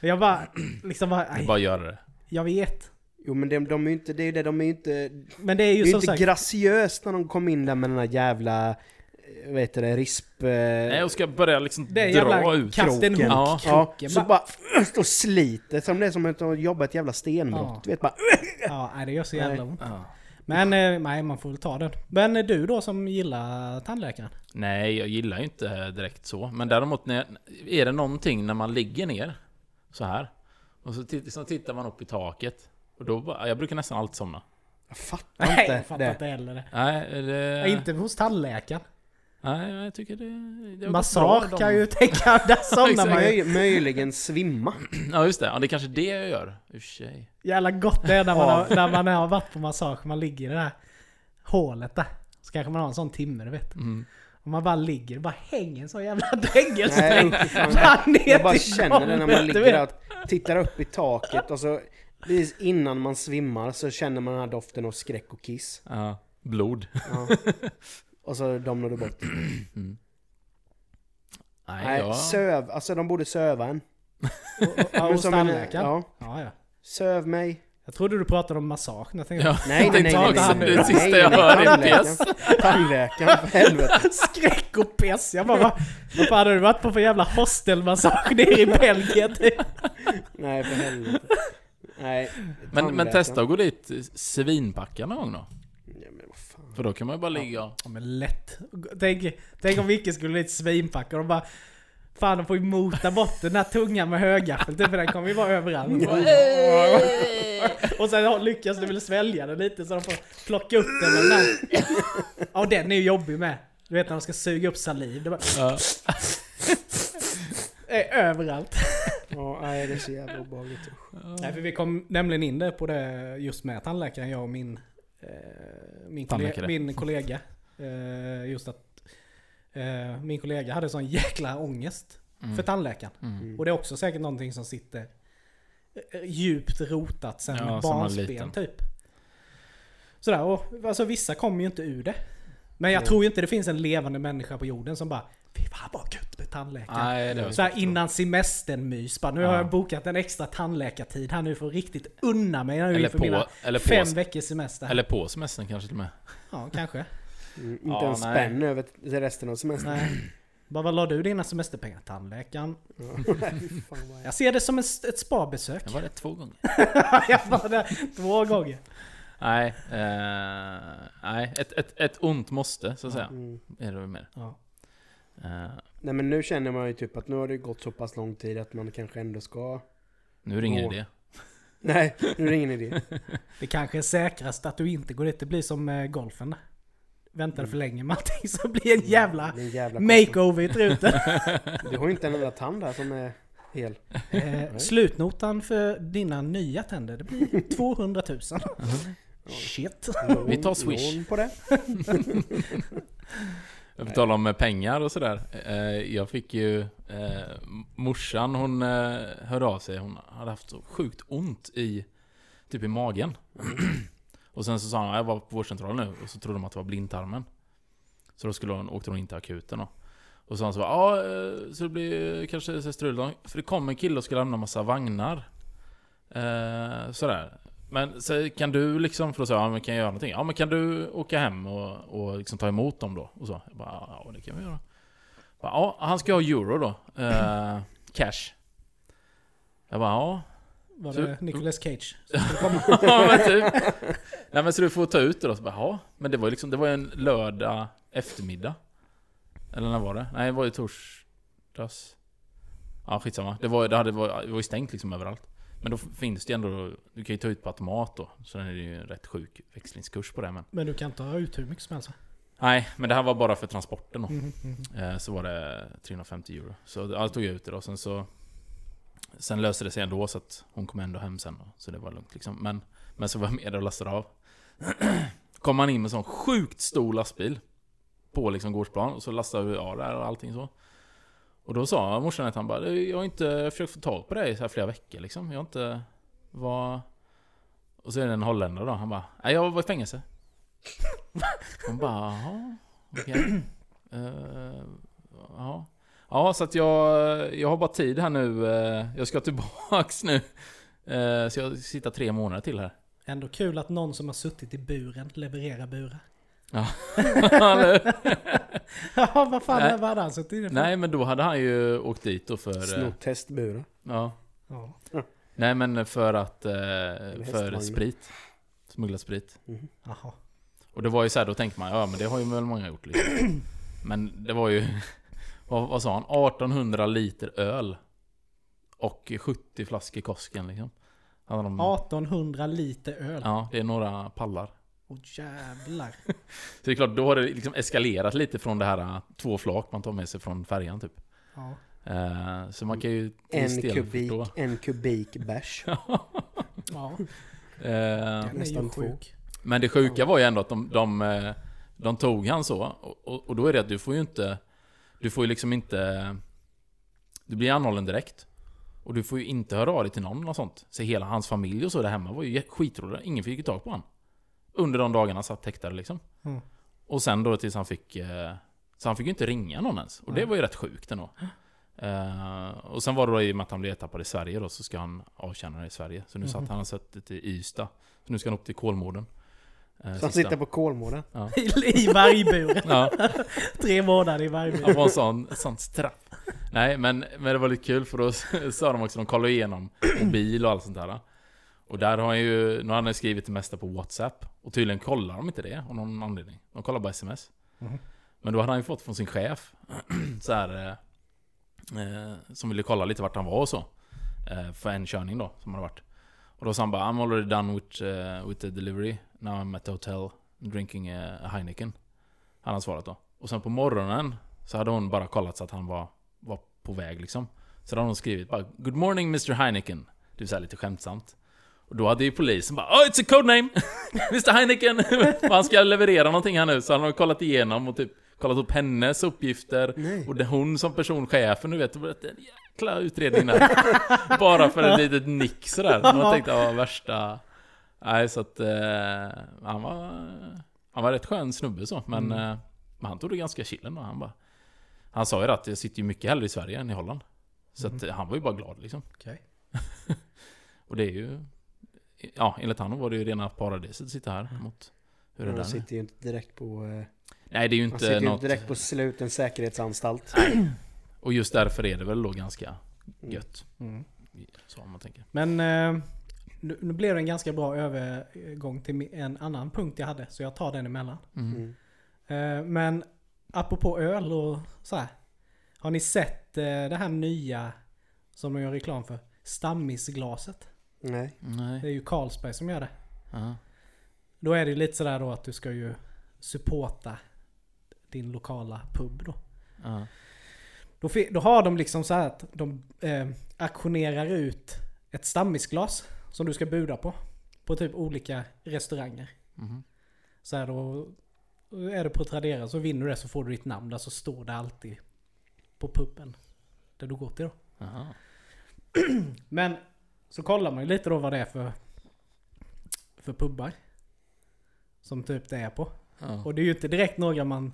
Jag bara, <clears throat> liksom bara, Det är nej, bara göra det. jag vet. Jo men de, de är ju inte, det är ju det, de är ju inte... Men det är Det ju är ju som inte sagt... graciöst när de kom in där med den här jävla... Vad heter det? Risp... eh, Nej, och ska börja liksom Det dra jävla ut. kroken. hok, Ja. Ja, kroken. så bara, <clears throat> och sliter som det är som att jobba ett jävla stenbrott. Ja. Du vet bara... <clears throat> ja, nej, det gör så jävla Nej. ont. Ja. Men eh, nej, man får väl ta den. Men eh, du då som gillar tandläkaren? Nej, jag gillar ju inte direkt så. Men däremot när, är det någonting när man ligger ner så här och så, så tittar man upp i taket. Och då bara, jag brukar nästan alltid somna. Jag fattar Nej, inte jag fattar det. inte heller det. Nej, det, Nej, Inte hos tandläkaren. Nej, jag tycker det... det Massage kan ju tänka, där <laughs> somnar man ju. Möj, möjligen svimma. Ja, just det. Ja, det är kanske det jag gör. Sig. Jävla gott det är när man, har, när man har varit på massage. Man ligger i det där hålet där. Så kanske man har en sån timme, du vet. Mm. Och man bara ligger, bara hänger en sån jävla ner Jag bara känner det när man ligger där och tittar upp i taket och så precis innan man svimmar så känner man den här doften av skräck och kiss. Ja, blod. Ja. <laughs> Och så domnar du bort. Mm. <clears throat> Nej, Nej, jag... söv. Alltså de borde söva en. Ja, Men hos tandläkaren? Ja. Ja, ja. Söv mig. Jag trodde du pratade om massage. Jag tänkte, Ja, Nej, nej, nej, tänkte nej, också, nej, Det nej, sista nej, jag nej, hör är tandläkaren. pess. Tandläkaren, för helvete. <laughs> Skräck och pess. Jag bara, vad, fan har du varit på för jävla hostelmassage nere i Belgien? <laughs> Nej, för helvete. Nej, Men, men testa att gå dit svinpackad någon gång då. Ja, men vad fan. För då kan man ju bara ligga och... Ja men lätt. Tänk, tänk om Micke skulle dit svinpacka och de bara Fan de får ju mota bort den här tungan med högaffel typ, för den kommer ju vara överallt. Och sen lyckas du väl svälja den lite så de får plocka upp den med den där. Ja den är ju jobbig med. Du vet när de ska suga upp saliv. Det bara, Ja. överallt. Ja, nej, det är så jävla obehagligt. Nej för vi kom nämligen in där på det just med tandläkaren, jag och min, min, kollega, min kollega. Eh, just att Eh, min kollega hade sån jäkla ångest Mm. för tandläkaren. Mm. Och det är också säkert någonting som sitter eh, djupt rotat sen Ja, barnsben typ. Sådär, och alltså vissa kommer ju inte ur det. Men jag Nej. tror ju inte det finns en levande människa på jorden som bara Fy fan vad gött med tandläkare. Nej, det Så här innan semestern mys. Bara, nu har Ja. jag bokat en extra tandläkartid här nu för att riktigt unna mig nu Eller inför mina på, eller, fem på, veckors semester. eller på semestern kanske till och med. Ja, kanske. Mm, inte Ja, en spänn över till resten av semestern. Nej. Bara, vad la du dina semesterpengar? Tandläkaren. Ja. <laughs> Jag- ser det som ett, spabesök. Jag var det två gånger. <laughs> jag var där två gånger. Nej, eh, nej ett, ett, ett ont måste, så att säga. Mm. Är det mer. Ja. Eh, Nej men nu känner man ju typ att nu har det gått så pass lång tid att man kanske ändå ska... nu är det ingen idé. <laughs> Nej, nu är det ingen idé. <laughs> Det kanske är säkrast att du inte går dit. Det blir som eh, golfen. Väntar för länge med allting så blir en jävla är en jävla makeover i truten. <laughs> Du har ju inte en enda tand där som är hel. Eh, slutnotan för dina nya tänder, det blir 200 000. Shit. Lån, Vi tar Swish. på det. På tal om eh, pengar och sådär. Eh, jag fick ju... Eh, morsan hon hörde av sig. Hon hade haft så sjukt ont i... Typ i magen. <clears throat> och sen så sa hon jag var på vårdcentralen nu. Och så trodde de att det var blindtarmen. Så då skulle hon, åkte hon in till akuten då. Och så sa han så bara, ja så det blir kanske strul. För det kom en kille och skulle lämna massa vagnar. Eh, sådär. Men så kan du liksom, för sa jag, ja, men kan jag göra någonting? Ja men kan du åka hem och, och liksom ta emot dem då? Och så. Jag bara, ja det kan vi göra. Bara, ja, han ska ha euro då. Eh, cash. Jag bara, ja. Var Så- det Nicolas Cage? <laughs> ja men typ. Nej men så du får ta ut det då. Så bara, ja. Men det var ju liksom, det var en lördag eftermiddag. Eller när var det? Nej det var ju torsdags. Ja skitsamma. Det var, det hade, det var, det var ju stängt liksom överallt. Men då finns det ju ändå, du kan ju ta ut på automat då. Så är det ju en rätt sjuk växlingskurs på det men. Men du kan ta ut hur mycket som helst? Nej, men det här var bara för transporten då. Mhm, mhm. Eh, Så var det 350 euro. Så jag tog jag ut det då. Sen så... Sen löste det sig ändå så att hon kom ändå hem sen då. Så det var lugnt liksom. Men, men så var jag med och lastade av. <clears throat> kom man in med en sån sjukt stor lastbil. På liksom gårdsplan. Och så lastade vi av där och allting så. Och då sa morsan att han bara Jag har inte försökt få tag på dig i så här flera veckor liksom. Jag har inte... Vad... Och så är det en holländare då. Han bara Nej jag var i fängelse. <laughs> Hon bara jaha. Okej. Eh, ja. Ja, så att jag, jag har bara tid här nu. Eh, jag ska tillbaks nu. Eh, så jag ska sitta tre månader till här. Ändå kul att någon som har suttit i buren levererar burar. Eller? <laughs> Ja, vad fan Nej. hade han suttit inne för? Nej, men då hade han ju åkt dit då för... eh, Snott hästburar. Ja. Ja. Nej, men för att... eh, För sprit. Smuggla sprit. Jaha. Och det var ju så här, då tänkte man, ja men det har ju väl många gjort liksom. <clears throat> Men det var ju... <laughs> Vad, vad sa han? 1800 liter öl. Och 70 flaskor Kosken liksom. De, 1800 liter öl. Ja, det är några pallar. Åh jävlar. <laughs> Så det är klart, då har det liksom eskalerat lite från det här äh, två flak man tar med sig från färjan typ. Ja. Eh, så man kan ju En kubik, förstå. en kubik bärs. <laughs> ja. Är nästan två. men det sjuka var ju ändå att de, de, de tog han så. Och, och, då är det att du får ju inte... Du får ju liksom inte... Du blir anhållen direkt. Och du får ju inte höra av dig till någon och sånt. Så hela hans familj och så där hemma var ju skitroliga. Ingen fick ju tag på han. Under de dagarna satt häktade liksom. Mm. Och sen då tills han fick... Eh, så han fick ju inte ringa någon ens. Och det var ju rätt sjukt ändå. Eh, och sen var det då i och med att han blev ertappad i Sverige då så ska han avtjäna det i Sverige. Så nu Mhm. satt han och suttit i Ystad. Så nu ska han upp till Kolmården. Eh, Så han sitter på Kolmården. Ja. <laughs> I, vargburen. Ja, <laughs> Tre månader i vargburen. han var en sån, sånt straff. Nej, men, men det var lite kul för då <laughs> sa de också, de kollade igenom mobil och allt sånt där. Och där har han ju, nu har han skrivit det mesta på WhatsApp. Och tydligen kollar de inte det av någon anledning. De kollar bara sms. Mhm. Men då hade han ju fått från sin chef, <clears throat> så här, eh, eh, som ville kolla lite vart han var och så. Eh, för en körning då, som hade varit. Och då sa han bara I'm already done with, eh, with the delivery. Now I'm at the hotel drinking eh, a Heineken. Han har svarat då. Och sen på morgonen så hade hon bara kollat så att han var, var på väg liksom. Så då hade hon skrivit bara Good morning Mr Heineken. Det vill säga lite skämtsamt. Och då hade ju polisen bara Oh it's a code name! <laughs> Mr Heineken! Och <laughs> han ska leverera någonting här nu. Så han har kollat igenom och typ kollat upp hennes uppgifter. Nej. Och det hon som personchefen, du vet, det var en jäkla utredning där. <laughs> Bara för ett litet nick sådär. Man tänkte, ja värsta... Nej, så att... Eh, han var... Han var rätt skön snubbe så, men... Mm. Eh, men han tog det ganska chill ändå. Han bara... Han sa ju att jag sitter ju mycket hellre i Sverige än i Holland. Så att eh, han var ju bara glad liksom. Okej. Och det är ju... Ja, enligt honom var det ju rena paradiset att sitta här mot... Hur är det Man där? sitter ju inte direkt på... eh, Nej, det är ju inte sitter något... inte direkt på sluten säkerhetsanstalt. Och just därför är det väl då ganska Mm. gött. Mm. Så om man tänker. Men eh, nu, nu blev det en ganska bra övergång till en annan punkt jag hade, så jag tar den emellan. Mm. Mm. Eh, men apropå öl och så här. Har ni sett det här nya som de gör reklam för? Stammisglaset. Nej. Det Nej. är ju Carlsberg som gör det. Ja. Då är det ju lite sådär då att du ska ju supporta din lokala pub då. Då, då har de liksom så här att de eh, auktionerar ut ett stammisglas som du ska buda på. På typ olika restauranger. Mhm. Så här då då är du på Tradera så vinner du det så får du ditt namn där så står det alltid på puben. Där du går till då. Aha. <clears throat> Men så kollar man ju lite då vad det är för, för pubbar. Som typ det är på. Ja. Och det är ju inte direkt några man...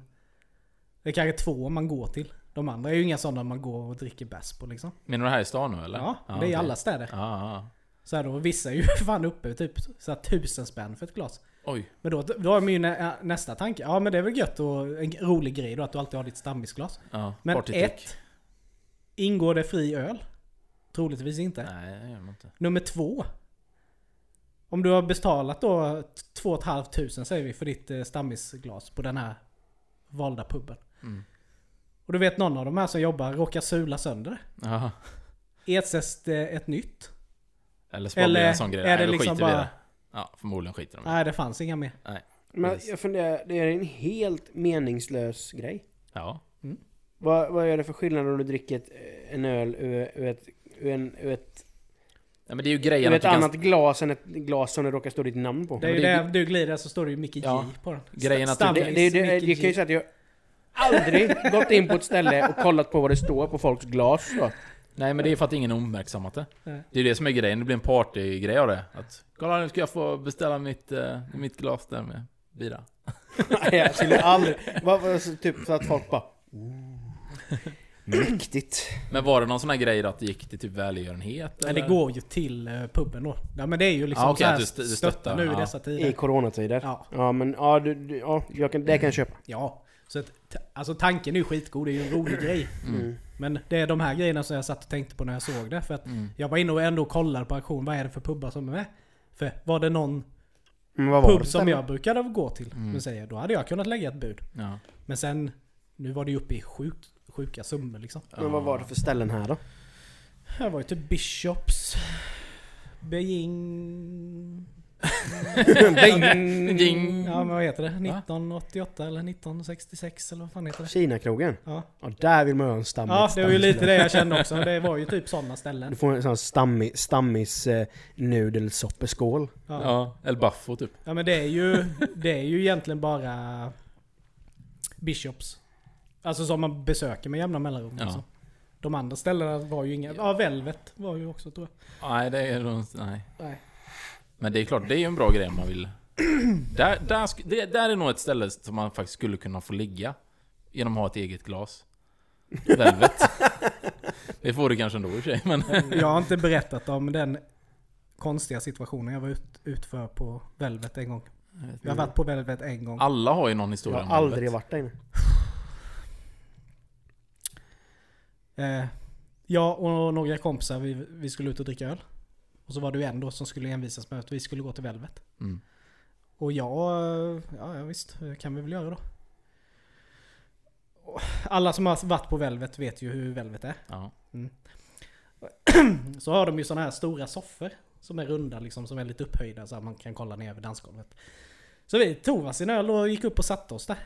Det är kanske två man går till. De andra är ju inga sådana man går och dricker bärs på liksom. Menar du här i stan nu eller? Ja, det är i alla städer. Ja, ja. Så här då, vissa är ju <laughs> fan uppe typ så här tusen spänn för ett glas. Oj. Men då, då är min nä, nästa tanke, ja men det är väl gött och en rolig grej då att du alltid har ditt stammisglas. Men partytrick. ett, ingår det fri öl? Troligtvis inte. Nej, det gör man inte. Nummer två. Om du har betalat då 2 500 säger vi för ditt eh, stammisglas på den här valda puben. Mm. Och du vet någon av de här som jobbar råkar sula sönder det. Ersätts det ett nytt? Eller så Eller en sån grej. är Nej, det då liksom skiter vi i bara- det. Ja, förmodligen skiter de i det. Nej det fanns inga mer. Men Precis. jag funderar, det är en helt meningslös grej. Ja. Vad, vad är det för skillnad om du dricker ett, en öl ur, ur ett, ur en, ur ett, ja. men det är ju grejen ur ett du kan... annat glas än ett glas som det råkar stå ditt namn på? Det är ju det du glider så står det ju Micke J Ja. på den. Grejen att- Stammis, Det, det, det, det, kan ju J. säga att jag aldrig gått in på ett ställe och kollat på vad det står på folks glas då. Nej men det är för att ingen har uppmärksammat det. Nej. Det är det som är grejen, det blir en partygrej av det. Att kolla nu ska jag få beställa mitt, eh, mitt glas där med bira. <laughs> Nej, jag skulle aldrig... Så typ så att folk bara... "Ooh, Mäktigt. Men var det någon sån här grej då att det gick till typ välgörenhet? Men det eller? går ju till eh, puben då. Ja men det är ju liksom Ja, okej, så här att du st- du stötta stöttar, nu i ja. dessa I tider. coronatider. Ja. Ja men ja, du, du, ja jag kan, det kan jag köpa. Ja. Så att, alltså tanken är ju skitgod, det är ju en rolig grej. Mm. Men det är de här grejerna som jag satt och tänkte på när jag såg det. För att Mm. jag var inne och ändå kollade på auktion, vad är det för pubbar som är med? För var det någon var pub det som jag brukade gå till, Mm. men säger, då hade jag kunnat lägga ett bud. Ja. Men sen, nu var det ju uppe i sjukt, sjuka summor liksom. Men vad var det för ställen här då? Det var ju typ Bishops, Beijing... <laughs> Ding. Ja men vad heter det? 1988 eller 1966 eller vad fan heter det? Kinakrogen? Ja, Ja, där vill man ha en stammis. ja det var ju lite det jag kände också. Det var ju typ sådana ställen. Du får en sån stammis, stammis eh, nudelsoppeskål. Ja. Ja, El Baffo typ. ja men det är ju, det är ju egentligen bara Bishops. Alltså som man besöker med jämna mellanrum. Ja. Liksom. De andra ställena var ju inga... Ja, Velvet var ju också tror jag. Nej, det är nog nej. Nej. Men det är klart, det är ju en bra grej om man vill. <clears throat> Där, där, det, där är nog ett ställe som man faktiskt skulle kunna få ligga. Genom att ha ett eget glas. Velvet. <laughs> det får du kanske ändå i och för sig, men... <laughs> Jag har inte berättat om den konstiga situationen jag var ut, utför på Velvet en gång. Jag har varit på Velvet en gång. Alla har ju någon Jag historia har om aldrig Velvet. varit där inne. Eh, jag och några kompisar, vi, vi skulle ut och dricka öl. Och så var det ju en då som skulle envisas med att vi skulle gå till Velvet. Mm. Och jag, eh, ja, ja visst, det kan vi väl göra då. Alla som har varit på Velvet vet ju hur Velvet är. Ja. <clears throat> Så har de ju sådana här stora soffor. Som är runda liksom, som är lite upphöjda så att man kan kolla ner över dansgolvet. Så vi tog varsin öl och gick upp och satte oss där.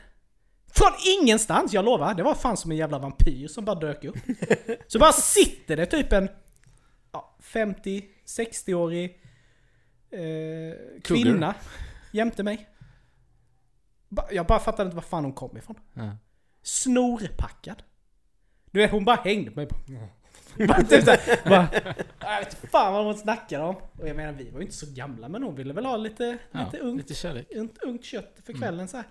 Från ingenstans, jag lovar! Det var fan som en jävla vampyr som bara dök upp. <laughs> Så bara sitter det typ en ja, 50-60-årig eh, kvinna jämte mig. Jag bara fattade inte var fan hon kom ifrån. Ja. Snorpackad. Du vet hon bara hängde på mig. <laughs> Bara, typ såhär, bara, jag vet fan vad hon snackar om. Och jag menar vi var ju inte så gamla men hon ville väl ha lite, Ja, lite ungt lite kärlek. ungt, ungt kött för kvällen så här.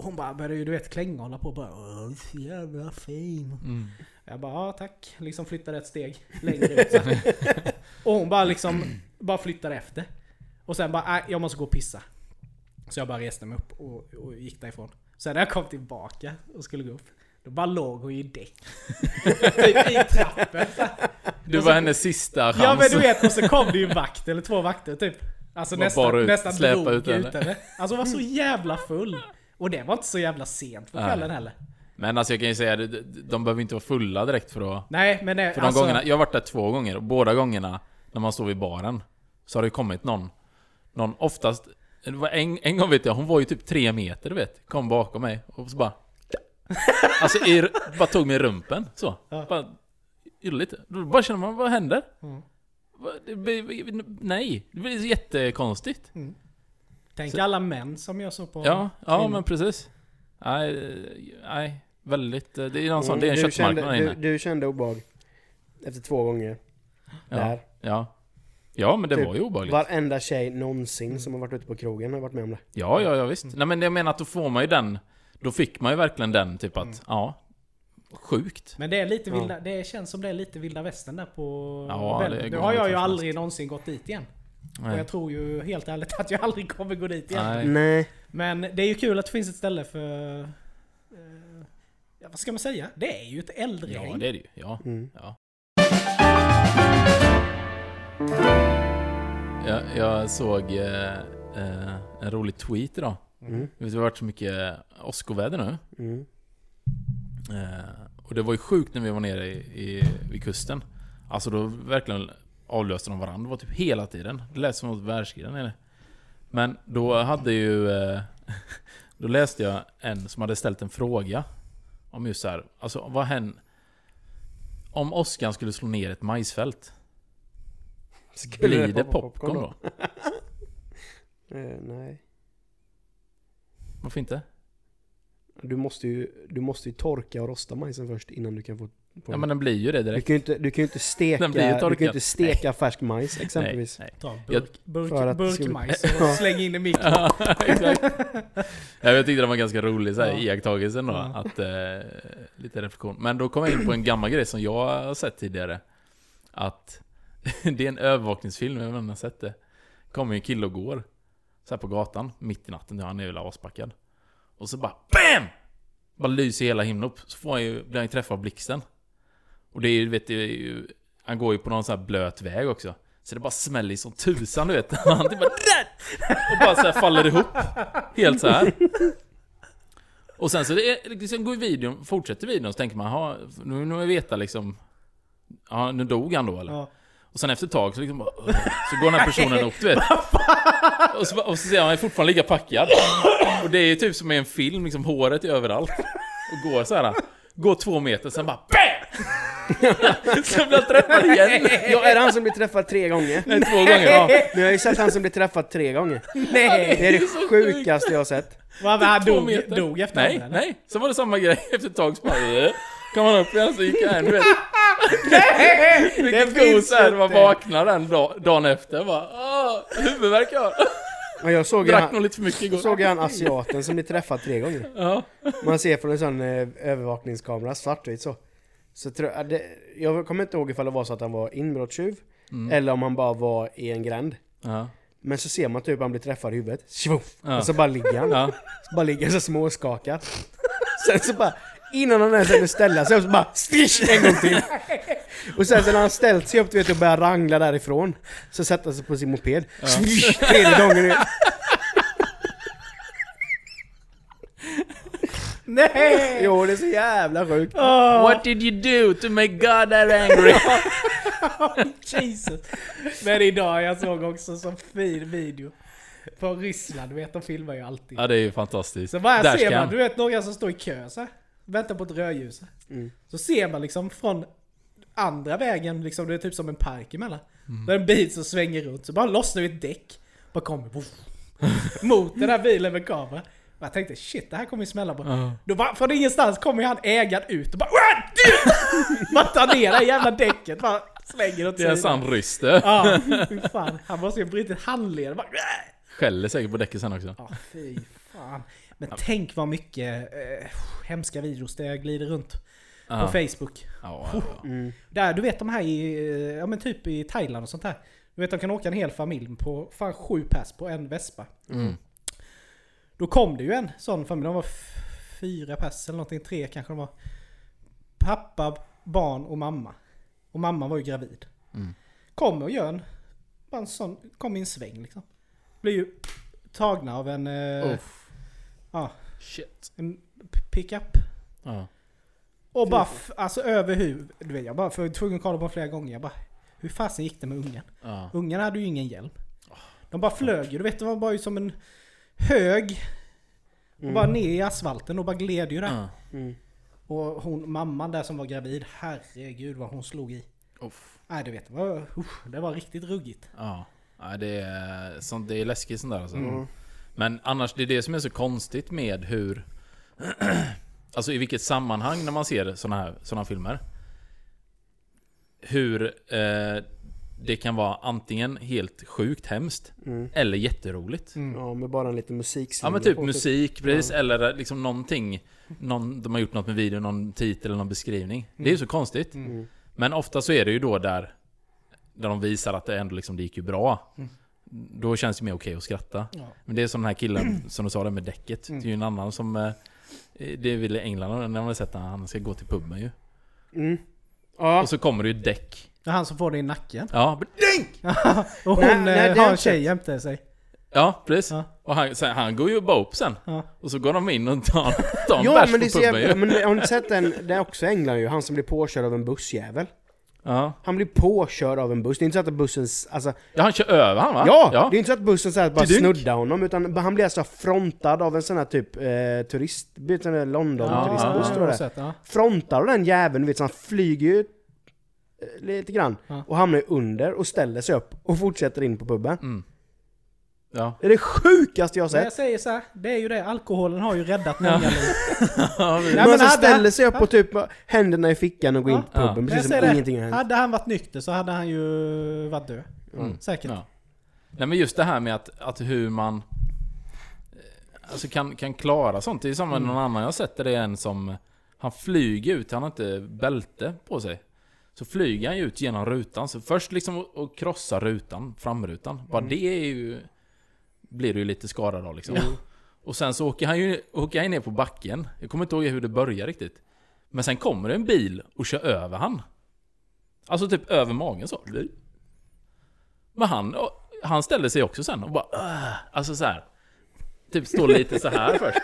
Och hon bara började ju du vet klänga och hålla på och bara Åh, så jävla fin. Mm. Jag bara ja tack. Liksom flyttade ett steg längre ut. <laughs> Och hon bara liksom bara flyttade efter. Och sen bara nej, jag måste gå och pissa. Så jag bara reste mig upp och, och gick därifrån. Sen när jag kom tillbaka och skulle gå upp. Då bara låg hon i däck. <laughs> typ i trappen. Du var hennes sista chans. Ja men du vet, och så kom det ju en vakt eller två vakter typ. Alltså nästan, ut, nästan drog ut henne. Alltså hon var så jävla full. Och det var inte så jävla sent på Nej. kvällen heller. Men alltså jag kan ju säga, de, de- behöver inte vara fulla direkt för att... Nej men det, För de alltså, gångerna, jag har varit där två gånger och båda gångerna när man står vid baren så har det kommit någon, någon oftast, en, en gång vet jag, hon var ju typ tre meter du vet, kom bakom mig och så bara <laughs> Alltså i, bara tog mig i rumpen så, Ja. bara lite, då bara känner man, vad händer? Mm. Vad- det blir- Nej, det blir jättekonstigt Tänk Så- alla män som gör så på... Ja, ja kvinnor. men precis Nej, nej, väldigt, det är någon sån, det är en Mm, du köttmarknad kände, inne du, du kände obehag. Efter två gånger. ja, Där. ja Ja men det Typ var ju obehagligt Varenda tjej någonsin som har varit ute på krogen har varit med om det. Ja, ja, ja visst. Mm. Nej men jag menar att då får man ju den... Då fick man ju verkligen den typ att, Mm. ja... Sjukt. Men det är lite Ja. vilda, det känns som det är lite vilda västern där på Ja, Bellevue. det Nu har jag ju aldrig någonsin gått dit igen. Och Nej. jag tror ju helt ärligt att jag aldrig kommer gå dit igen. Nej. Nej. Men det är ju kul att det finns ett ställe för... eh, ja, vad ska man säga? Det är ju ett äldre Ja, det är det ju. Ja. Mm. ja. Jag, jag såg eh, eh, en rolig tweet idag. Mm. Det har varit så mycket åskoväder nu. Mm. Eh, och det var ju sjukt när vi var nere i, i, vid kusten. Alltså då verkligen avlöste de varandra. Det var typ hela tiden. Det lät som något världskrig där nere. Men då hade ju... Eh, <laughs> då läste jag en som hade ställt en fråga. Om just så här, alltså vad händer... Om åskan skulle slå ner ett majsfält. Skulle Blir det poppa popcorn då? <laughs> Eh, nej. Varför inte? Du måste, ju, du måste ju torka och rosta majsen först innan du kan få... Ja men den blir ju det du direkt. kan ju inte, du kan ju inte steka, Den blir ju du kan ju inte steka färsk majs exempelvis. Nej, Ta Jag- burk, burk, burkmajs och <laughs> <laughs> släng in i mikron. Ja, <laughs> Jag tyckte det var ganska rolig så här, Ja. iakttagelse ändå, Ja. att, eh, lite reflektion. Men då kom jag in på en gammal grej som jag har sett tidigare. Att det är en övervakningsfilm, jag vet inte om ni har sett det. kommer ju en kille och går. Så här på gatan, mitt i natten, han är väl aspackad. Och så bara BAM! Bara lyser hela himlen upp. Så får han ju, blir han ju träffad av blixten. Och det är ju, vet du, han går ju på någon sån här blöt väg också. Så det bara smäller som tusan du vet. <laughs> Han typ bara "Där!" Och bara så faller ihop. Helt så här. Och sen så det är, liksom går videon, fortsätter videon så tänker man, ha nu nu veta liksom Ja, nu dog han då eller? Ja. Och sen efter ett tag så liksom bara. Så går den här personen upp du vet. Och så, och så ser man fortfarande lika packad. Och det är ju typ som i en film, liksom håret är överallt. Och går så här. Går två meter, sen bara BAM! <laughs> Blir han träffad igen. Ja, är det han som blir träffad tre gånger? Nej, två gånger. Ja, men jag har ju sett han som blir träffad tre gånger. Nej! Det är det sjukaste jag har sett. Vad, han Två dog, meter. dog efter Nej, eller? nej. Sen var det samma grej efter ett tag så bara "Äh." Kom han upp igen så gick han, du vet. Vilket finns såhär, man vaknar den dag, dagen efter bara Åh, huvudvärk jag har. Jag såg ju Drack han, nog lite för mycket igår. såg ju han asiaten som blir träffad tre gånger. Ja. Man ser från en sån eh, övervakningskamera, svartvitt så. Så tror jag, det, jag kommer inte ihåg ifall det var så att han var inbrottstjuv, Mm. eller om han bara var i en gränd. Ja. Men så ser man typ att han blir träffad i huvudet. Tjoff! Ja. Och så bara ligger han. Ja. Så bara ligger så småskakad. Sen så bara, innan han ens hunnit ställa sig upp så bara swish en gång till. Och sen så när han ställt sig upp du vet och börjar rangla därifrån. Så sätter han sig på sin moped. Swish! Tredje gången Nej! <laughs> Jo det är så jävla sjukt. Åh, What did you do to make God that angry? <laughs> Jesus. Men idag jag såg också så fin video. På Ryssland, du vet de filmar ju alltid. ja det är ju fantastiskt. Så bara Där ser man, du vet några som står i kö så här, Väntar på ett rödljus. Mm. Så ser man liksom från andra vägen, liksom, det är typ som en park emellan. Mm. Där är en bil som svänger runt, så bara lossnar ju ett däck. Bara kommer, <laughs> mot den här bilen med kamera. Och jag tänkte shit, det här kommer ju smälla på. Ja. Då bara, från ingenstans kommer han ägaren ut och bara! <laughs> Man tar ner det jävla däcket, bara slänger åt Det är en sidan. sann ryss. Ja, fy fan. Han måste ju ha brutit handleden. Bara! Skäller säkert på däcket sen också. Ja, fy fan. Men tänk vad mycket eh, hemska videos det glider runt på Facebook. Ja, ja, ja. Mm. Där, du vet de här i, eh, ja men typ i Thailand och sånt där. Du vet de kan åka en hel familj på fan sju pers på en vespa. Mm. Då kom det ju en sån familj, de var fyra pers eller någonting, tre kanske de var. Pappa, barn och mamma. Och mamma var ju gravid. Mm. Kommer och gör en, bara en sån, kom i en sväng liksom. Blir ju tagna av en, eh, ja, Shit. en pickup. Ja. Och bara, alltså över. Du vet, jag bara, för jag var tvungen att kolla på flera gånger. Jag bara, hur fasen gick det med ungen? Ja. Ungen hade ju ingen hjälm. De bara flög ju, du vet det var bara ju som en hög. Och bara ner i asfalten och bara gled ju där. Mm. Och hon, mamman där som var gravid, herregud vad hon slog i. Uff. Nej du vet, det var, usch, det var riktigt ruggigt. Ja. Nej, det är, sånt, det är läskigt sånt där alltså. Mm. Men annars, det är det som är så konstigt med hur... <clears throat> alltså i vilket sammanhang när man ser såna här, såna här filmer. Hur eh, det kan vara antingen helt sjukt hemskt Mm. eller jätteroligt. Ja, med bara en liten musik. Ja men typ musik, precis. Eller liksom någonting. Någon, de har gjort något med video, någon titel eller någon beskrivning. Det är ju så konstigt. Mm. Men ofta så är det ju då där Där de visar att det ändå liksom, det gick ju bra. Då känns det mer okej att skratta. Ja. Men det är som den här killen som du sa där med däcket. Mm. Det är ju en annan som... eh, Det är väl i England när man har sett att han ska gå till puben ju. Mm. Ja. Och så kommer det ju däck. Det är han som får det i nacken. Ja, men dänk! <laughs> och hon Nej, nej, eh, har en tjej jämte sig. Ja, precis. Ja. Och han, så han går ju bara upp sen. Ja. Och så går de in och tar, tar en Ja bärs men det är på puben ju. men har ni sett den, det är också England ju, han som blir påkörd av en bussjävel. Ja. Han blir påkörd av en buss, det är inte så att bussen, alltså ja, han kör över han va? Ja! ja. Det är inte så att bussen så här bara snuddar honom, utan han blir alltså frontad av en sån här typ eh, turist... Sån där London Ja, tror jag det. Frontad av den jäveln, du vet, så han flyger ju lite grann. Ja. Och hamnar under och ställer sig upp och fortsätter in på puben. Mm. Ja. Det är det sjukaste jag har Men sett. jag säger så här, det är ju det, alkoholen har ju räddat många liv. <laughs> ja Nej, men men ställer sig upp och typ händerna i fickan och går Ja. in på Ja. puben, Men jag precis som det, ingenting har hänt. Hade han varit nykter så hade han ju varit död. Mm. Säkert. Ja. Nej men just det här med att, att hur man eh, Alltså kan, kan klara sånt. Det är som med någon annan jag har sett där det är en som Han flyger ut, han har inte bälte på sig. Så flyger han ju ut genom rutan. Så först liksom att- att krossa rutan, framrutan. Bara det är ju Blir du ju lite skadad av liksom. Och sen så åker han ju åker han ner på backen. Jag kommer inte ihåg hur det börjar riktigt. Men sen kommer det en bil och kör över han. Alltså typ över magen så. Men han, han ställde sig också sen och bara "Åh", Alltså så här. Typ står lite så här <laughs> först.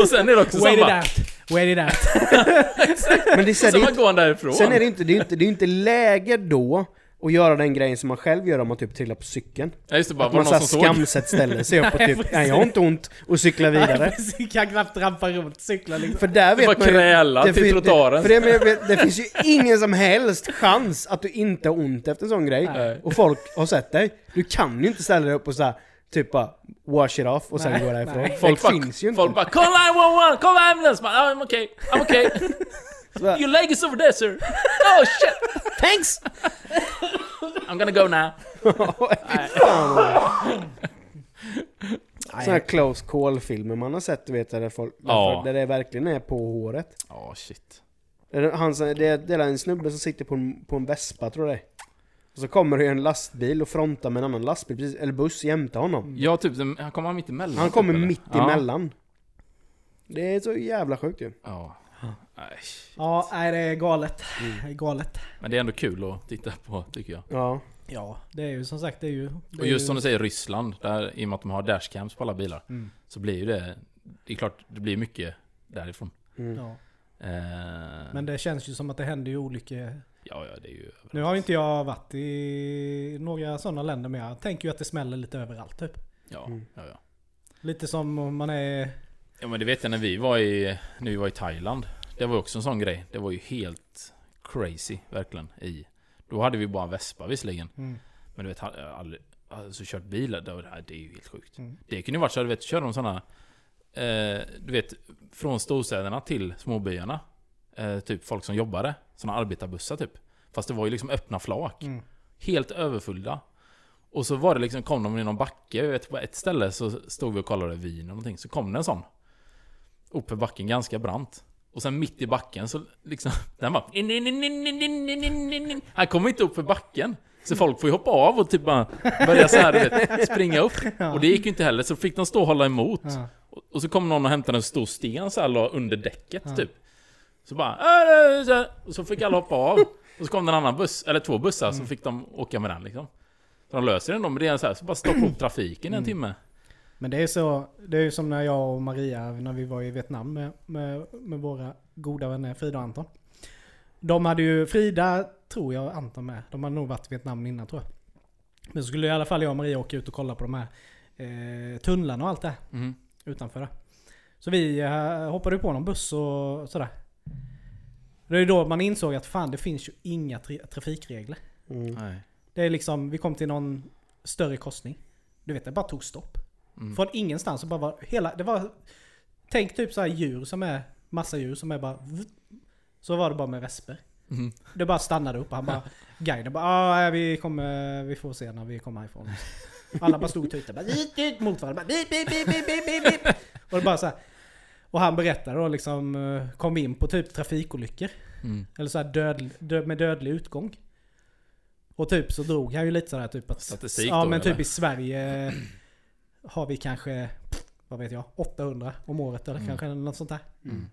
Och sen är det också samma... out. Wait it out. Men det är, så här, det är man går han därifrån. Sen är det inte, det är inte, det är inte läge då att göra den grejen som man själv gör om man typ trillar på cykeln. Ja just det, bara Att man det så någon här som såg? skamset ställer sig upp och <laughs> typ. Nej jag har inte ont och cyklar vidare. Precis, kan knappt trampa runt, cykla liksom. För där vet Bara man ju... kräla till trottoaren. För det, jag vet, det finns ju ingen som helst chans att du inte har ont efter en sån grej. Nej. Och folk har sett dig. Du kan ju inte ställa dig upp och så här, typ bara wash it off och sen gå därifrån. nej. Det Folk bara, finns ju inte. folk bara 'Call 911! Call ambulance!' Man, I'm okay, I'm okay. <laughs> Your leg is over there sir. Oh shit! Thanks! I'm gonna go now. <laughs> Såna här close call-filmer man har sett, vet, där, folk, Ja. där det verkligen är på håret. Ja shit. Det är Han, det är det är en snubbe som sitter på en, på en vespa tror jag det är. Och så kommer det en lastbil och frontar med en annan lastbil, precis, eller buss jämte honom. Ja typ, han kommer mitt emellan. Han typ, kommer eller? mitt Ja. emellan. Det är så jävla sjukt ju. Ja. Nej. Ja, nej det är galet. Det är galet. Men det är ändå kul att titta på tycker jag. Ja. Ja, det är ju som sagt, det är ju... Det Och just ju, som du säger Ryssland, där, i och med att de har dashcams på alla bilar. Mm. Så blir ju det... Det är klart, det blir mycket därifrån. Mm. Ja. Eh, Men det känns ju som att det händer ju olyckor. Ja, ja, det är ju överallt. Nu har ju inte jag varit i några sådana länder men jag tänker ju att det smäller lite överallt typ. Ja, Mm. ja, ja. Lite som om man är... Ja men det vet jag när vi var i, när vi var i Thailand. Det var också en sån grej. Det var ju helt crazy, verkligen. I. Då hade vi bara en vespa visserligen. Mm. Men du vet, jag har aldrig, alltså, kört bil, det, det är ju helt sjukt. Mm. Det kunde ju varit så, du vet, kör de sådana, eh, du vet, från storstäderna till småbyarna. Eh, typ folk som jobbade, sådana arbetarbussar typ. Fast det var ju liksom öppna flak. Mm. Helt överfulla. Och så var det liksom, kom de i någon backe, jag vet på ett ställe så stod vi och kollade vin och någonting, så kom det en sån. Upp för backen, ganska brant. Och sen mitt i backen så liksom, <laughs> den bara... Han kommer inte upp för backen. Så folk får ju hoppa av och typ bara börja så här, du vet, springa upp. <laughs> Och det gick ju inte heller, så fick de stå och hålla emot. Och- så kom någon och hämtade en stor sten så här, la under däcket Ja. typ. Så bara... Och så fick alla hoppa av. <laughs> Och så kom det en annan buss, eller två bussar, så fick de åka med den liksom. Så de löser den då, men det är så här, så bara stoppa upp <clears throat> trafiken i en timme. Men det är så, det är ju som när jag och Maria, när vi var i Vietnam med, med, med våra goda vänner Frida och Anton. De hade ju, Frida tror jag Anton med, de hade nog varit i Vietnam innan tror jag. Men så skulle i alla fall jag och Maria åka ut och kolla på de här eh, tunnlarna och allt det Mhm. Utanför det. Så vi eh, hoppade på någon buss och sådär. Det är då man insåg att fan det finns ju inga tra- trafikregler. Mm. Nej. Det är liksom, vi kom till någon större korsning. Du vet, det bara tog stopp. Mm. Från ingenstans så bara var hela, det var... Tänk typ så här djur som är, massa djur som är bara... Så var det bara med vesper. Mhm. Det bara stannade upp och han bara, <laughs> guiden bara ah, vi kommer, vi får se när vi kommer härifrån. <laughs> Alla bara stod och tutade, bara dit, dit, mot varandra, bip, bip, bip, bip, bip. Och det bara så här. Och han berättade då liksom, eh, kom in på typ trafikolyckor. Mm. Eller så här död, död, med dödlig utgång. Och typ så drog han ju lite sådär typ att... Statistik Ja då, men typ eller? i Sverige har vi kanske, vad vet jag, 800 om året eller Mm. kanske något sånt där. Mm.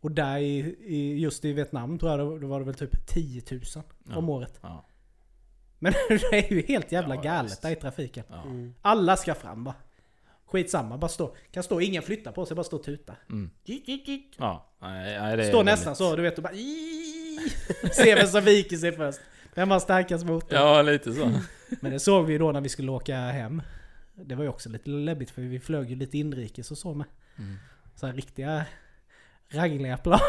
Och där i, i, just i Vietnam tror jag det, då var det väl typ 10 000 Ja. om året. Ja. Men <laughs> det är ju helt jävla Ja, galet där i trafiken. Ja. Mm. Alla ska fram bara. Skitsamma, bara stå. Kan stå, ingen flyttar på sig, bara stå och tuta. Mm. Ja. Nej, nej, det väldigt- nästan så, du vet, och bara <laughs> Se vem som viker sig först. Vem har starkast motor? Ja, lite så. <laughs> Men det såg vi ju då när vi skulle åka hem. Det var ju också lite läbbigt för vi flög ju lite inrikes och så med. Mm. Så här riktiga ragliga plan.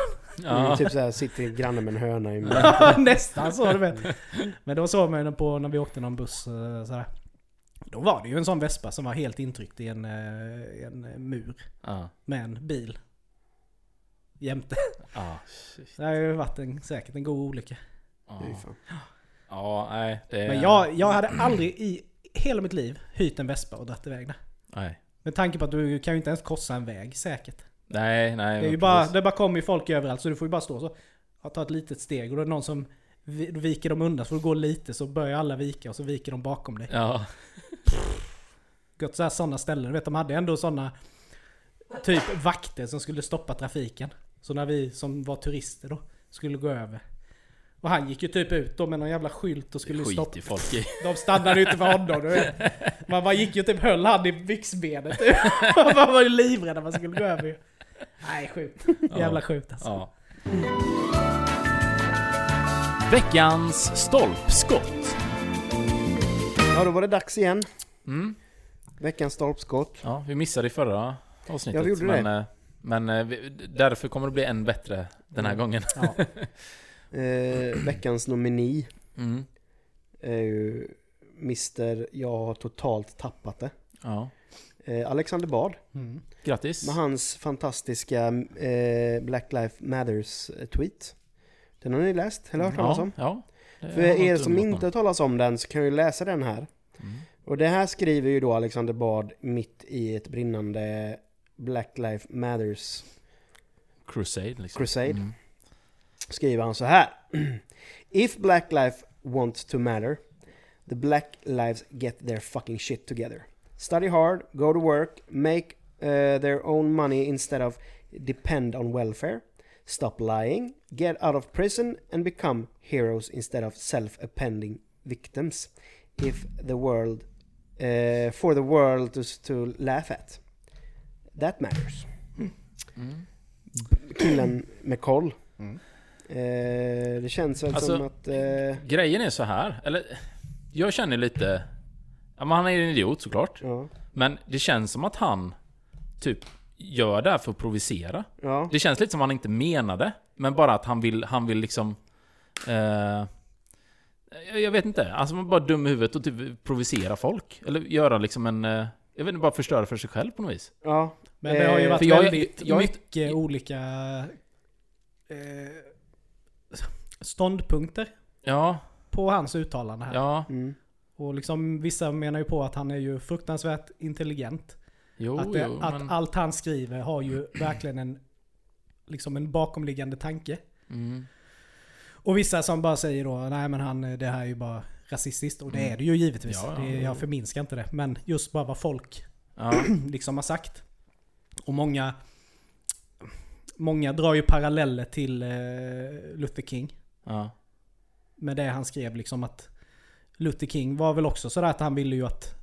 Ja. Typ såhär, sitter granne med en höna i munnen. <laughs> Nästan så du vet. Men då såg man ju på när vi åkte någon buss eh, sådär. Då var det ju en sån vespa som var helt intryckt i en, eh, en mur Ja. med en bil. Jämte. Ja. Det har ju varit en, säkert en god olycka. Ja. Ja, nej. Det är... Men jag, jag hade aldrig i hela mitt liv hyrt en vespa och dratt iväg den. Nej. Med tanke på att du kan ju inte ens korsa en väg säkert. Nej, nej. Det, är ju bara, det bara kommer ju folk överallt så du får ju bara stå så. Ta ett litet steg och då är det någon som viker de undan så får du gå lite så börjar alla vika och så viker de bakom dig. Ja. <laughs> Gått så här sådana ställen. Du vet de hade ändå sådana typ vakter som skulle stoppa trafiken. Så när vi som var turister då skulle gå över. Och han gick ju typ ut då med någon jävla skylt och skulle Skit stoppa. i folk i. <laughs> De stannade ju inte för honom du vet. Man bara gick ju typ höll han i byxbenet. <laughs> Man var ju livrädd när man skulle gå över. Nej sjukt. Jävla sjukt alltså. Ja. Veckans stolpskott. Ja, då var det dags igen. Mm. Veckans stolpskott. Ja, vi missade i förra avsnittet. Ja, vi gjorde men, det. eh, Men eh, vi- därför kommer det bli än bättre den här Mm. gången. Ja. <laughs> Eh, veckans nomini Mm. är ju Mr. Jag har totalt tappat det. Ja. Eh, Alexander Bard. Mm. Grattis. Med hans fantastiska eh, Black Lives Matters eh, tweet. Den har ni läst? Eller hört talas ja, om? ja. Det För er som inte har talas om den så kan ju läsa den här. Mm. Och det här skriver ju då Alexander Bard mitt i ett brinnande Black Lives Matters Crusade liksom. Crusade. Mm. skriver han så här. If black life wants to matter, the black lives get their fucking shit together. Study hard, go to work, make uh, their own money instead of depend on welfare. Stop lying, get out of prison and become heroes instead of self-appending victims. If the world, uh, for the world to, to laugh at. That matters. Mm. Killen med koll. Mm. Eh, det känns väl Alltså- som att... Eh, Grejen är så här, eller jag känner lite... Ja, men han är en idiot såklart. ja, Men det känns som att han typ gör det här för att provocera. ja, Det känns lite som att han inte menade, men bara att han vill, han vill liksom... Eh, Jag, jag vet inte. Alltså man bara dum i huvudet och typ provocera folk. Eller göra liksom en... eh, Jag vet inte, bara förstöra för sig själv på något vis. Ja. Men det har ju Eh, varit för jag- väldigt jag- mycket olika eh, ståndpunkter Ja, på hans uttalande här. ja, Mm. Och liksom vissa menar ju på att han är ju fruktansvärt intelligent. jo, att det, jo, att men... allt han skriver har ju verkligen en, liksom en bakomliggande tanke. Mm, Och vissa som bara säger då, nej men han, det här är ju bara rasistiskt. Och det Mm. är det ju givetvis. Ja, ja, det, ja. jag förminskar inte det. Men just bara vad folk ja, <clears throat> liksom har sagt. Och många, många drar ju paralleller till eh, Luther King. ja, Med det han skrev liksom att Luther King var väl också sådär att han ville ju att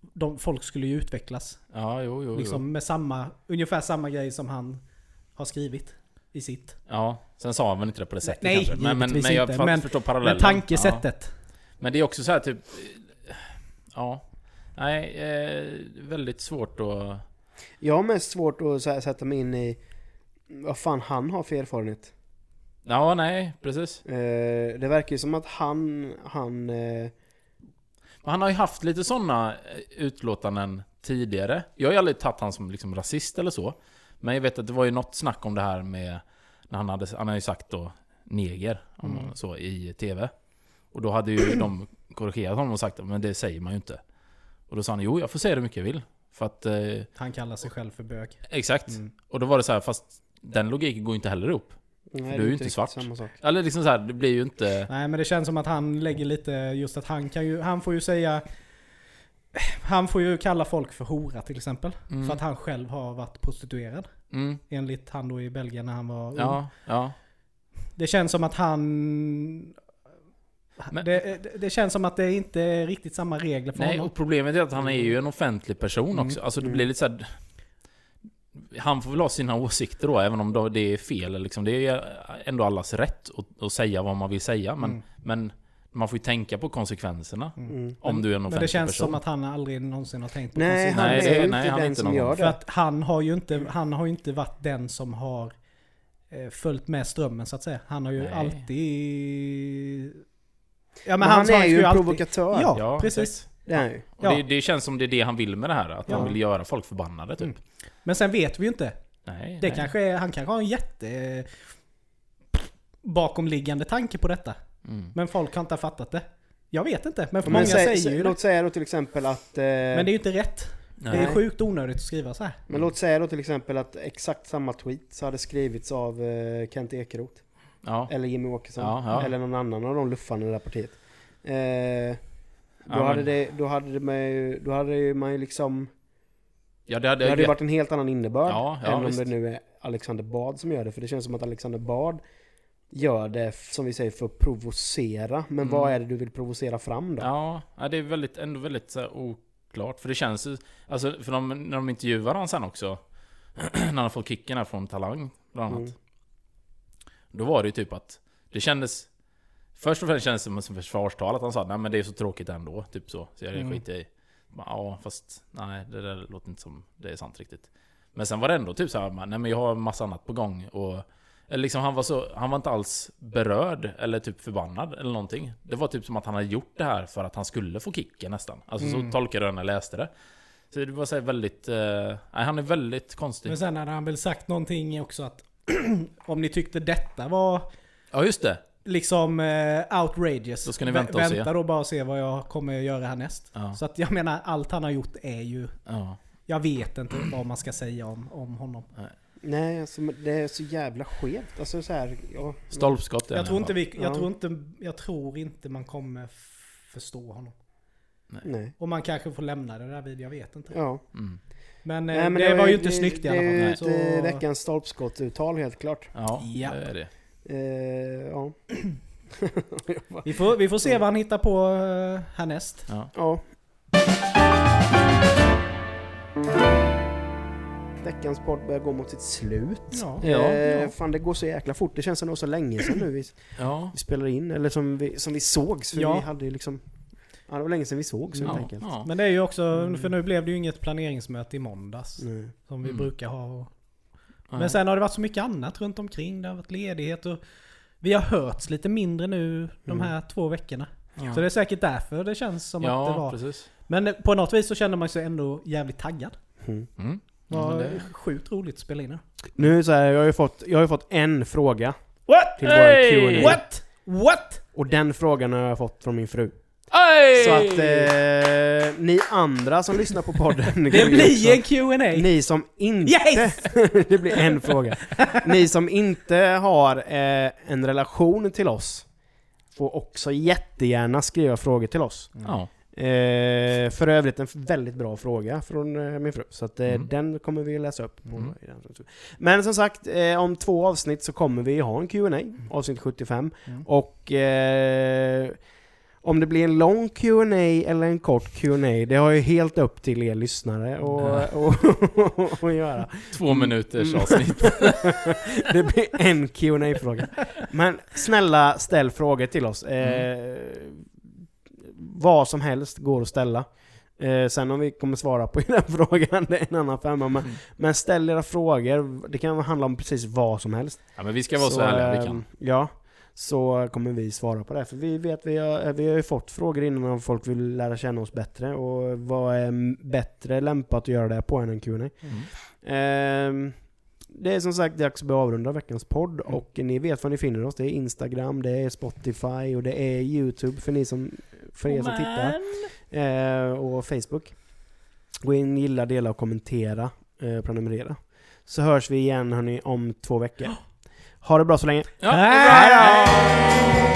de, folk skulle ju utvecklas. ja, jo, jo, jo. Liksom med samma, ungefär samma grej som han har skrivit i sitt. Ja, sen sa han väl inte det på det sättet Nej, kanske. Men, men, men jag inte. Men- förstår parallellen. Men tankesättet. Ja. Men det är också så här typ... Ja. Nej, eh, väldigt svårt att... Jag har mest svårt att så här, sätta mig in i vad fan han har för erfarenhet. Ja, nej, precis. Eh, det verkar ju som att han, han... Eh, Men han har ju haft lite sådana utlåtanden tidigare. Jag har ju aldrig tagit han som liksom rasist eller så. Men jag vet att det var ju något snack om det här med... När han hade, han hade ju sagt då neger, om Mm. man så, i TV. Och då hade ju <clears throat> de korrigerat honom och sagt men det säger man ju inte. Och då sa han jo, jag får säga det mycket jag vill. För att... Eh, Han kallar sig själv för bög. exakt. Mm. Och då var det så här, fast den logiken går ju inte heller ihop. Nej, du är ju inte svart. Samma sak. Eller liksom så här, det blir ju inte... Nej men det känns som att han lägger lite just att han kan ju, han får ju säga han får ju kalla folk för hora till exempel. Mm. För att han själv har varit prostituerad. Mm. Enligt han då i Belgien när han var ung. Ja, ja. Det känns som att han... Men- det, det, känns som att det inte är riktigt samma regler för Nej, honom. och problemet är att han är ju en offentlig person Mm. också. Alltså det Mm. blir lite så här, Han får väl ha sina åsikter då, även om det är fel. Liksom. Det är ändå allas rätt att, att säga vad man vill säga. Men, Mm. men man får ju tänka på konsekvenserna. Mm. Om du är en offentlig Men det känns person. som att han aldrig någonsin har tänkt på Nej, konsekvenser. han Nej, är nej, han är den inte som någon- gör För det. att han har ju inte, han har ju inte varit den som har eh, följt med strömmen så att säga. Han har ju Nej. alltid... Ja Men han sa är ju en alltid- provokatör. Ja, Ja, precis. Det är han ju. Och det, det känns som det är det han vill med det här. Att Ja. han vill göra folk förbannade typ. Mm. Men sen vet vi ju inte. Nej, Det nej. kanske är, han kanske har en jätte bakomliggande tanke på detta. Mm. Men folk har inte fattat det. Jag vet inte, men för Men många säg, säger ju det. låt säga då till exempel att... Eh, Men det är ju inte rätt. Det är Nej. sjukt onödigt att skriva så här. Men låt säga då till exempel att exakt samma tweet så hade skrivits av eh, Kent Ekeroth. Ja. Eller Jimmy Åkesson. Ja, ja. Eller någon annan av de luffarna i det där partiet. Eh, då, Ja, hade men- det, då hade det ju, då hade man ju liksom... Ja, det hade, Det hade ju varit en helt annan innebörd. Ja, ja, än om visst. det nu är Alexander Bard som gör det. För det känns som att Alexander Bard gör det, som vi säger, för att provocera. Men Mm. vad är det du vill provocera fram då? Ja, ja, det är väldigt, ändå väldigt så här, oklart. För det känns ju... Alltså, för de, när de intervjuar honom sen också. <clears throat> när han får kicken här från Talang, bland annat. Mm. Då var det ju typ att... Det kändes... Först och främst kändes det som ett försvarstal att han sa nej men det är så tråkigt ändå, typ så. Så jag Mm. skiter i. Ja, fast nej, det där låter inte som det är sant riktigt. Men sen var det ändå typ så här, nej men jag har massa annat på gång och... Eller liksom han var så, han var inte alls berörd eller typ förbannad eller någonting. Det var typ som att han hade gjort det här för att han skulle få kicken nästan. Alltså Mm. så tolkade jag det när jag läste det. Så det var så väldigt, eh, nej han är väldigt konstig. Men sen hade han väl sagt någonting också att <clears throat> om ni tyckte detta var Ja just det. Liksom eh, outrageous. Då ska ni vä- vänta och se. Vänta då bara och se vad jag kommer göra härnäst. Ja. Så att jag menar, allt han har gjort är ju... Ja. Jag vet inte vad man ska säga om, om honom. Nej, alltså, men det är så jävla skevt. Alltså så här, ja, Stolpskott Jag tror, inte vi, Ja. jag, tror inte, jag tror inte man kommer förstå honom. nej. Och man kanske får lämna det där vid, jag vet inte. Ja. fall. Mm. Men, eh, Nej, men det, var ju inte det, snyggt i alla Det är ju fall. ett eh, veckans stolpskottuttal helt klart. Ja, Ja. det är det. Eh, ja. <clears throat> vi, får, vi får se vad han hittar på eh, härnäst. Ja. ja. Veckans podd börjar gå mot sitt slut. Ja. Ja, eh, ja. Fan det går så jäkla fort. Det känns ändå så länge sedan nu vi, Ja. vi spelar in. Eller som vi, som vi sågs. För Ja. vi hade ju liksom... Ja det var länge sedan vi sågs helt Ja. enkelt. Ja. Men det är ju också, Mm. för nu blev det ju inget planeringsmöte i måndags. Nej. Som vi Mm. brukar ha. Ja. men sen har det varit så mycket annat runt omkring. Det har varit ledighet och vi har hörts lite mindre nu de Mm. här två veckorna. Ja, Så det är säkert därför det känns som att det ja var... precis. Men på något vis så känner man sig ändå jävligt taggad. Mm. Mm. Det Ja, var men det- sjukt roligt att spela in det. Nu så här, jag har ju fått, jag har ju fått en fråga. What? Till vår Q&A. What? What? Och den frågan har jag fått från min fru. Oj! Så att eh, ni andra som lyssnar på podden... ni <laughs> Det blir en Q&A. Ni som inte... Yes! <laughs> det blir en fråga. Ni som inte har eh, en relation till oss får också jättegärna skriva frågor till oss. Ja. Eh, för övrigt en väldigt bra fråga från eh, min fru. Så att, eh, Mm. den kommer vi läsa upp. På Mm. i den. Men som sagt, eh, om två avsnitt så kommer vi ha en Q&A avsnitt 75. Mm. Och eh, om det blir en lång Q&A eller en kort Q&A det har ju helt upp till er lyssnare och, och, och, och göra. Två minuters Mm. avsnitt. <laughs> Det blir en qa fråga Men snälla ställ frågor till oss. Eh, vad som helst går att ställa. Eh, sen om vi kommer svara på <laughs> den frågan, det är en annan femma. Men, Mm. men ställ era frågor. Det kan handla om precis vad som helst. Ja men vi ska vara så, ärliga vi kan. Ja. Så kommer vi svara på det. För vi vet, vi har, vi har ju fått frågor innan om folk vill lära känna oss bättre. Och vad är bättre lämpat att göra det på än en Q&A Mm. Ehm, det är som sagt dags att börja avrunda veckans podd Mm. och ni vet var ni finner oss. Det är Instagram, det är Spotify och det är Youtube för, ni som, för er som tittar. Eh, och Facebook. Gå in, gilla, dela och kommentera. Eh, prenumerera. Så hörs vi igen hörni om två veckor. Ha det bra så länge. Ja, Hej då!